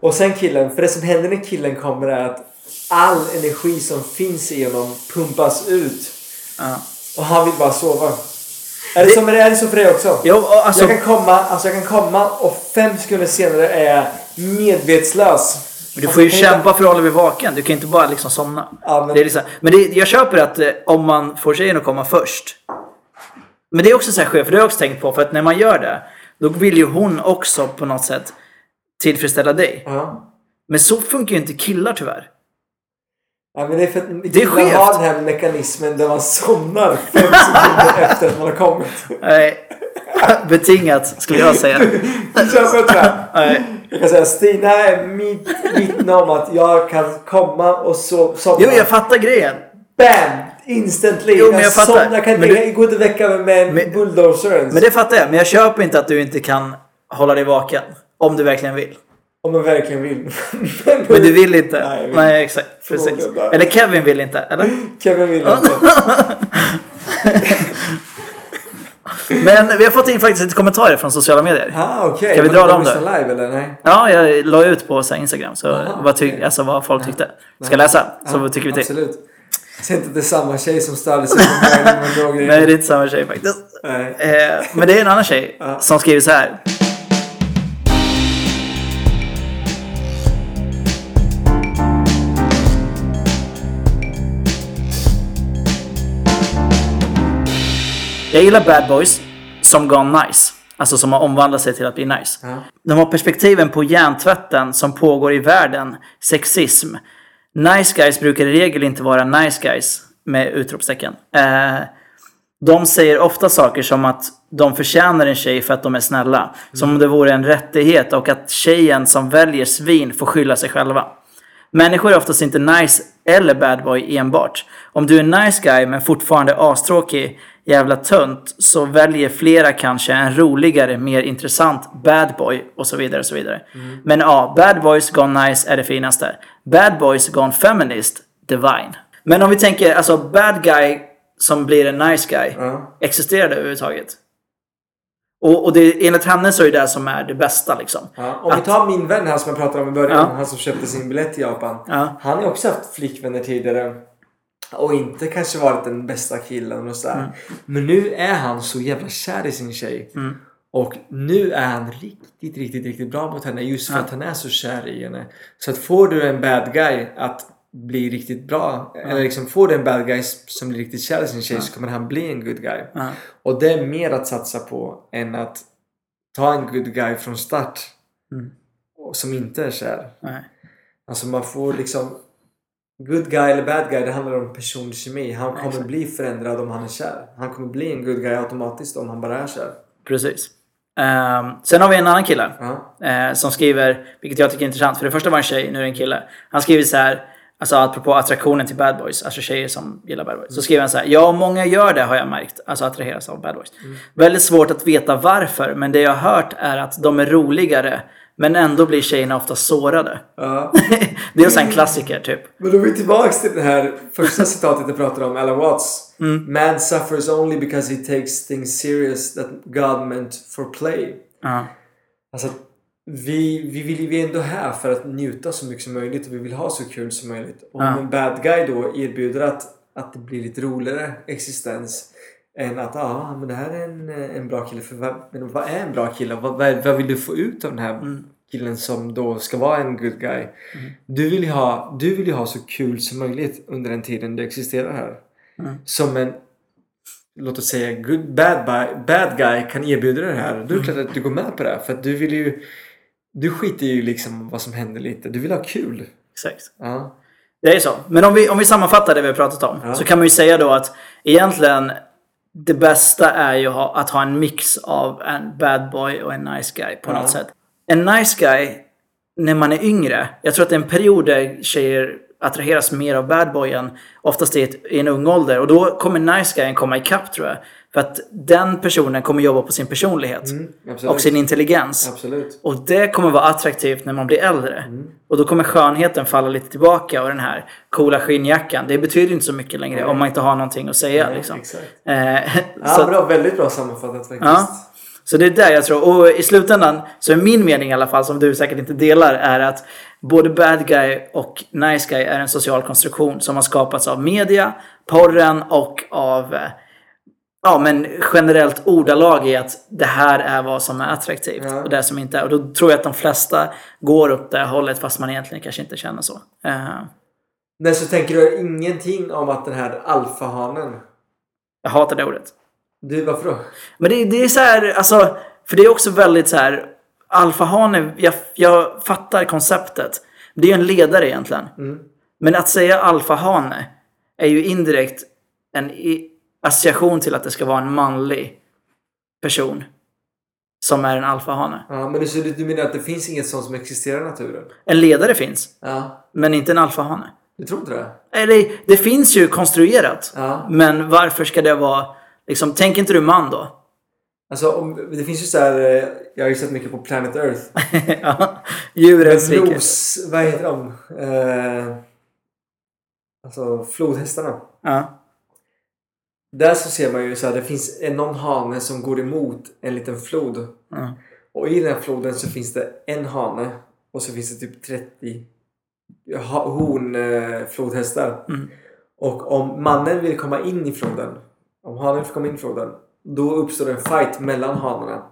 Och sen killen. För det som händer när killen kommer är att all energi som finns i honom pumpas ut. Ja. Och han vill bara sova. Är det, som, är det så för dig också? Jo, alltså, Jag kan komma, alltså jag kan komma och fem sekunder senare är jag medvetslös. men du får ju Alltså, kämpa för att hålla dig vaken. Du kan inte bara liksom somna. Ja, men- det är liksom, men det, jag köper att eh, om man får tjejen att komma först. Men det är också så här skevt, för det har jag också tänkt på. För att när man gör det, då vill ju hon också på något sätt tillfredsställa dig. Ja. Men så funkar ju inte killar tyvärr. Ja, men det är för att Det är skevt. har den här mekanismen där man somnar fem sekunder [laughs] efter att man har kommit. Nej. Betingat skulle jag säga. Du? Nej. Jag kan säga Stina är mitt vittne om att jag kan komma och so somna. Jo, jag fattar grejen. Bam! Instantly. Jo, men jag fattar. somnar, jag kan Men du- gå väcka mig med en Men- bulldozer. Men det fattar jag. Men jag köper inte att du inte kan hålla dig vaken. Om du verkligen vill. Om man verkligen vill. [laughs] Men du vill inte. Nej, vill Nej exakt. Precis. Eller Kevin vill inte. Eller? [laughs] Kevin vill inte. [laughs] Men vi har fått in faktiskt lite kommentarer från sociala medier. Ah, okej. Ska vi dra de dem då? live eller? Nej. Ja, jag la ut på så Instagram. Så Aha, vad, ty- okej. alltså, vad folk tyckte. Ska jag läsa? Så vad tycker vi till? Absolut. Säg inte att det är samma tjej som störde sig på Nej, det är inte samma tjej faktiskt. Eh, men det är en annan tjej som skriver så här. Jag gillar bad boys som gone nice. Alltså som har omvandlat sig till att bli nice. Ja. De har perspektiven på hjärntvätten som pågår i världen, sexism. Nice guys brukar i regel inte vara nice guys, med utropstecken. Eh, de säger ofta saker som att de förtjänar en tjej för att de är snälla. Som om det vore en rättighet och att tjejen som väljer svin får skylla sig själva. Människor är oftast inte nice eller bad boy enbart. Om du är nice guy men fortfarande astråkig, jävla tönt, så väljer flera kanske en roligare, mer intressant bad boy och så vidare och så vidare. Men ja, bad boys gone nice är det finaste. Bad boys gone feminist, divine. Men om vi tänker, alltså bad guy som blir en nice guy, Ja. existerar det överhuvudtaget? Och, och det, enligt henne så är det det som är det bästa liksom. Ja, om vi tar min vän här som jag pratade om i början, Ja. han som köpte sin biljett till Japan. Ja. Han har också haft flickvänner tidigare. Och inte kanske varit den bästa killen och sådär. Mm. Men nu är han så jävla kär i sin tjej. Och nu är han riktigt, riktigt, riktigt bra mot henne just för att han är så kär i henne. Så att får du en bad guy att bli riktigt bra, eller liksom får du en bad guy som blir riktigt kär i sin tjej så kommer han bli en good guy. Och det är mer att satsa på än att ta en good guy från start. Mm. Som inte är kär. Alltså man får liksom Good guy eller bad guy, det handlar om personlig kemi. Han kommer Exakt. bli förändrad om han är kär. Han kommer bli en good guy automatiskt om han bara är kär. Precis. Ehm, sen har vi en annan kille Ja. eh, som skriver, vilket jag tycker är intressant, för det första var en tjej, nu är det en kille. Han skriver så här, alltså apropå attraktionen till bad boys, alltså tjejer som gillar bad boys. Så skriver han så här, ja många gör det har jag märkt, alltså attraheras av bad boys. Väldigt svårt att veta varför, men det jag har hört är att de är roligare, men ändå blir tjejerna ofta sårade. ja. [laughs] det är en klassiker typ. Men då är vi tillbaks till det här första citatet jag pratade om, Alan Watts. Man suffers only because he takes things serious that God meant for play. Ja. Alltså, vi, vi, vill, vi är ändå här för att njuta så mycket som möjligt och vi vill ha så kul som möjligt. Om Ja. en bad guy då erbjuder att, att det blir lite roligare existens än att ja, men det här är en, en bra kille. För vad, men vad är en bra kille? Vad, vad, vad vill du få ut av den här Mm. killen som då ska vara en good guy? Du, vill ju ha, du vill ju ha så kul som möjligt under den tiden du existerar här. Mm. Som en låt oss säga good, bad, guy, bad guy kan erbjuda det här. Då är det klart att du går med på det. För att du vill ju du skiter ju liksom vad som händer lite. Du vill ha kul. Exakt. Ja. Det är så. Men om vi, om vi sammanfattar det vi har pratat om Ja. så kan man ju säga då att egentligen det bästa är ju att ha en mix av en bad boy och en nice guy på Ja. något sätt. En nice guy, när man är yngre, jag tror att det är en period där tjejer attraheras mer av bad boyen, oftast i, ett, i en ung ålder. Och då kommer nice guyen komma ikapp tror jag. För att den personen kommer jobba på sin personlighet Mm, och sin intelligens. Absolut. Och det kommer vara attraktivt när man blir äldre. Mm. Och då kommer skönheten falla lite tillbaka och den här coola skinnjackan. Det betyder inte så mycket längre om man inte har någonting att säga. Nej, liksom. Eh, [laughs] Ja, så, bra, väldigt bra sammanfattat faktiskt. Ja. så det är där jag tror. Och i slutändan, så är min mening i alla fall, som du säkert inte delar, är att både bad guy och nice guy är en social konstruktion som har skapats av media, porren och av eh, Ja men generellt ordalag i att det här är vad som är attraktivt Ja. och det som inte är. Och då tror jag att de flesta går åt det hållet fast man egentligen kanske inte känner så. Eh, Nej, så tänker du ingenting om att den här alfahanen. jag hatar det ordet. Du, varför då? Men det, det är så här, alltså, för det är också väldigt så här, alfahane, jag, jag fattar konceptet. Det är ju en ledare egentligen. Mm. Men att säga alfahane är ju indirekt en association till att det ska vara en manlig person. Som är en alfahane. Ja, men du, du, menar att det finns inget sånt som existerar i naturen? En ledare finns, Ja. men inte en alfahane. Du tror inte det? Eller, det finns ju konstruerat. Ja. Men varför ska det vara, liksom, tänk inte du man då? Alltså, om, det finns ju så här... eh, Jag har ju sett mycket på Planet Earth. [laughs] ja, djurens Men rike. nos... Vad heter de? Eh, alltså flodhästarna. Ja. Där så ser man ju så här, det finns en- någon hane som går emot en liten flod. Ja. Och i den här floden så finns det en hane och så finns det typ 30 ha- honflodhästar. Mm. Och om mannen vill komma in i floden, om hanen får komma in i floden, då uppstår en fight mellan hanorna.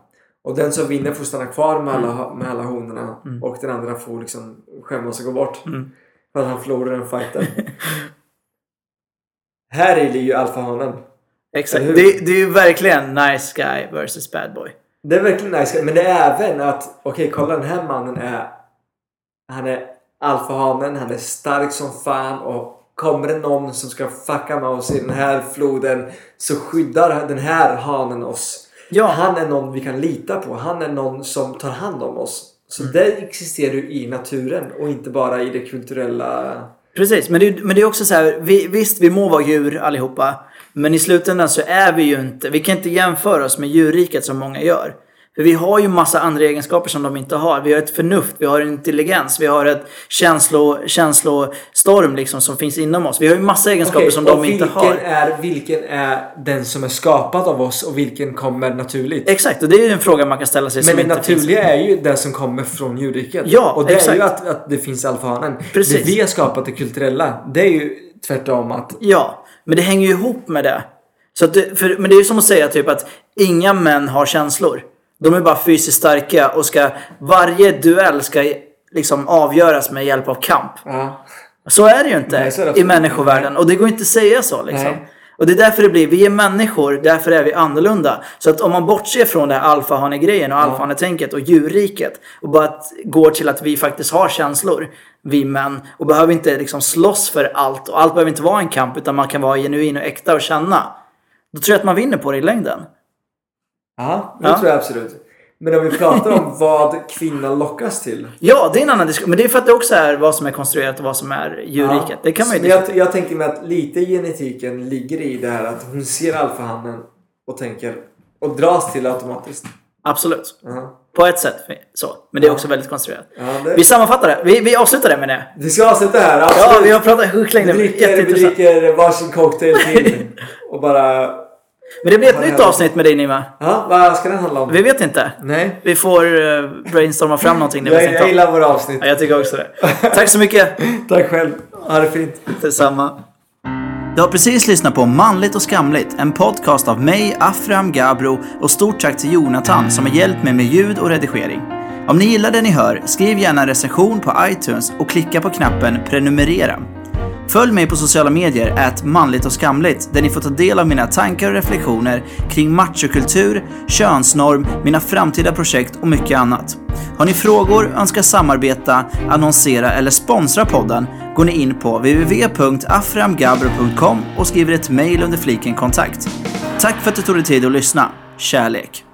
Och den som vinner får stanna kvar med alla, ha- med alla honorna Mm. och den andra får liksom skämmas och gå bort. Mm. För att han förlorar den fighten. [laughs] Här ligger ju alfahanen. Exakt. Det, det är ju verkligen nice guy versus bad boy. Det är verkligen nice. Men det är även att, okej kolla den här mannen är, han är alfahanen, han är stark som fan och kommer det någon som ska fucka med oss i den här floden så skyddar den här hanen oss. Ja. Han är någon vi kan lita på. Han är någon som tar hand om oss. Så Mm. det existerar ju i naturen och inte bara i det kulturella. Precis, men det, är- men det är också så här, vi, visst vi må vara djur allihopa. Men i slutändan så är vi ju inte, vi kan inte jämföra oss med djurriket som många gör. För vi har ju massa andra egenskaper som de inte har. Vi har ett förnuft, vi har en intelligens, vi har ett känslo, känslostorm liksom som finns inom oss. Vi har ju massa egenskaper Okej, som de inte har. Är, vilken är den som är skapad av oss och vilken kommer naturligt? Exakt, och det är ju en fråga man kan ställa sig Men det inte finns. naturliga är ju det som kommer från djurriket. Ja, och det är exakt. ju att, att det finns alfahanen. Precis. Det vi har skapat det kulturella, det är ju tvärtom att... Ja, men det hänger ju ihop med det. Så det, för, men det är ju som att säga typ att inga män har känslor. De är bara fysiskt starka och ska, varje duell ska liksom avgöras med hjälp av kamp. Ja. Så är det ju inte Nej, i människovärlden. Och det går inte att säga så liksom. Nej. Och det är därför det blir, vi är människor, därför är vi annorlunda. Så att om man bortser från det här alfahane-grejen och alfahane-tänket och djurriket och bara går till att vi faktiskt har känslor, vi män, och behöver inte liksom slåss för allt och allt behöver inte vara en kamp utan man kan vara genuin och äkta och känna. Då tror jag att man vinner på det i längden. Ja, det Ja. tror jag absolut. Men om vi pratar om [laughs] vad kvinnan lockas till. Ja, det är en annan diskussion. Men det är för att det också är vad som är konstruerat och vad som är djurriket. Det kan man ju jag, jag tänker mig att lite genetiken ligger i det här att hon ser alfahannen och tänker och dras till automatiskt. Absolut. Ja. På ett sätt så. Men det är också väldigt konstruerat. Ja, det, Vi sammanfattar det. Vi, vi avslutar det med det. vi ska avsluta här. Absolut. Ja, vi har pratat sjukt vi, länge. dricker, vi dricker varsin cocktail till. [laughs] och bara... Men det blir ett nytt avsnitt med dig Nima. Ja, vad ska den handla om? Vi vet inte. Nej. Vi får uh, brainstorma fram någonting. Jag, jag gillar våra avsnitt. Ja, jag tycker också det. [laughs] Tack så mycket. Tack själv. Ha det fint. Detsamma. Du har precis lyssnat på Manligt och skamligt, en podcast av mig, Afram Gabro och stort tack till Jonathan som har hjälpt mig med ljud och redigering. Om ni gillar det ni hör, skriv gärna en recension på iTunes och klicka på knappen prenumerera. Följ mig på sociala medier, ät manligt och skamligt, där ni får ta del av mina tankar och reflektioner kring machokultur, könsnorm, mina framtida projekt och mycket annat. Har ni frågor, önskar samarbeta, annonsera eller sponsra podden går ni in på www.aframgabro.com och skriver ett mejl under fliken kontakt. Tack för att du tog dig tid att lyssna. Kärlek.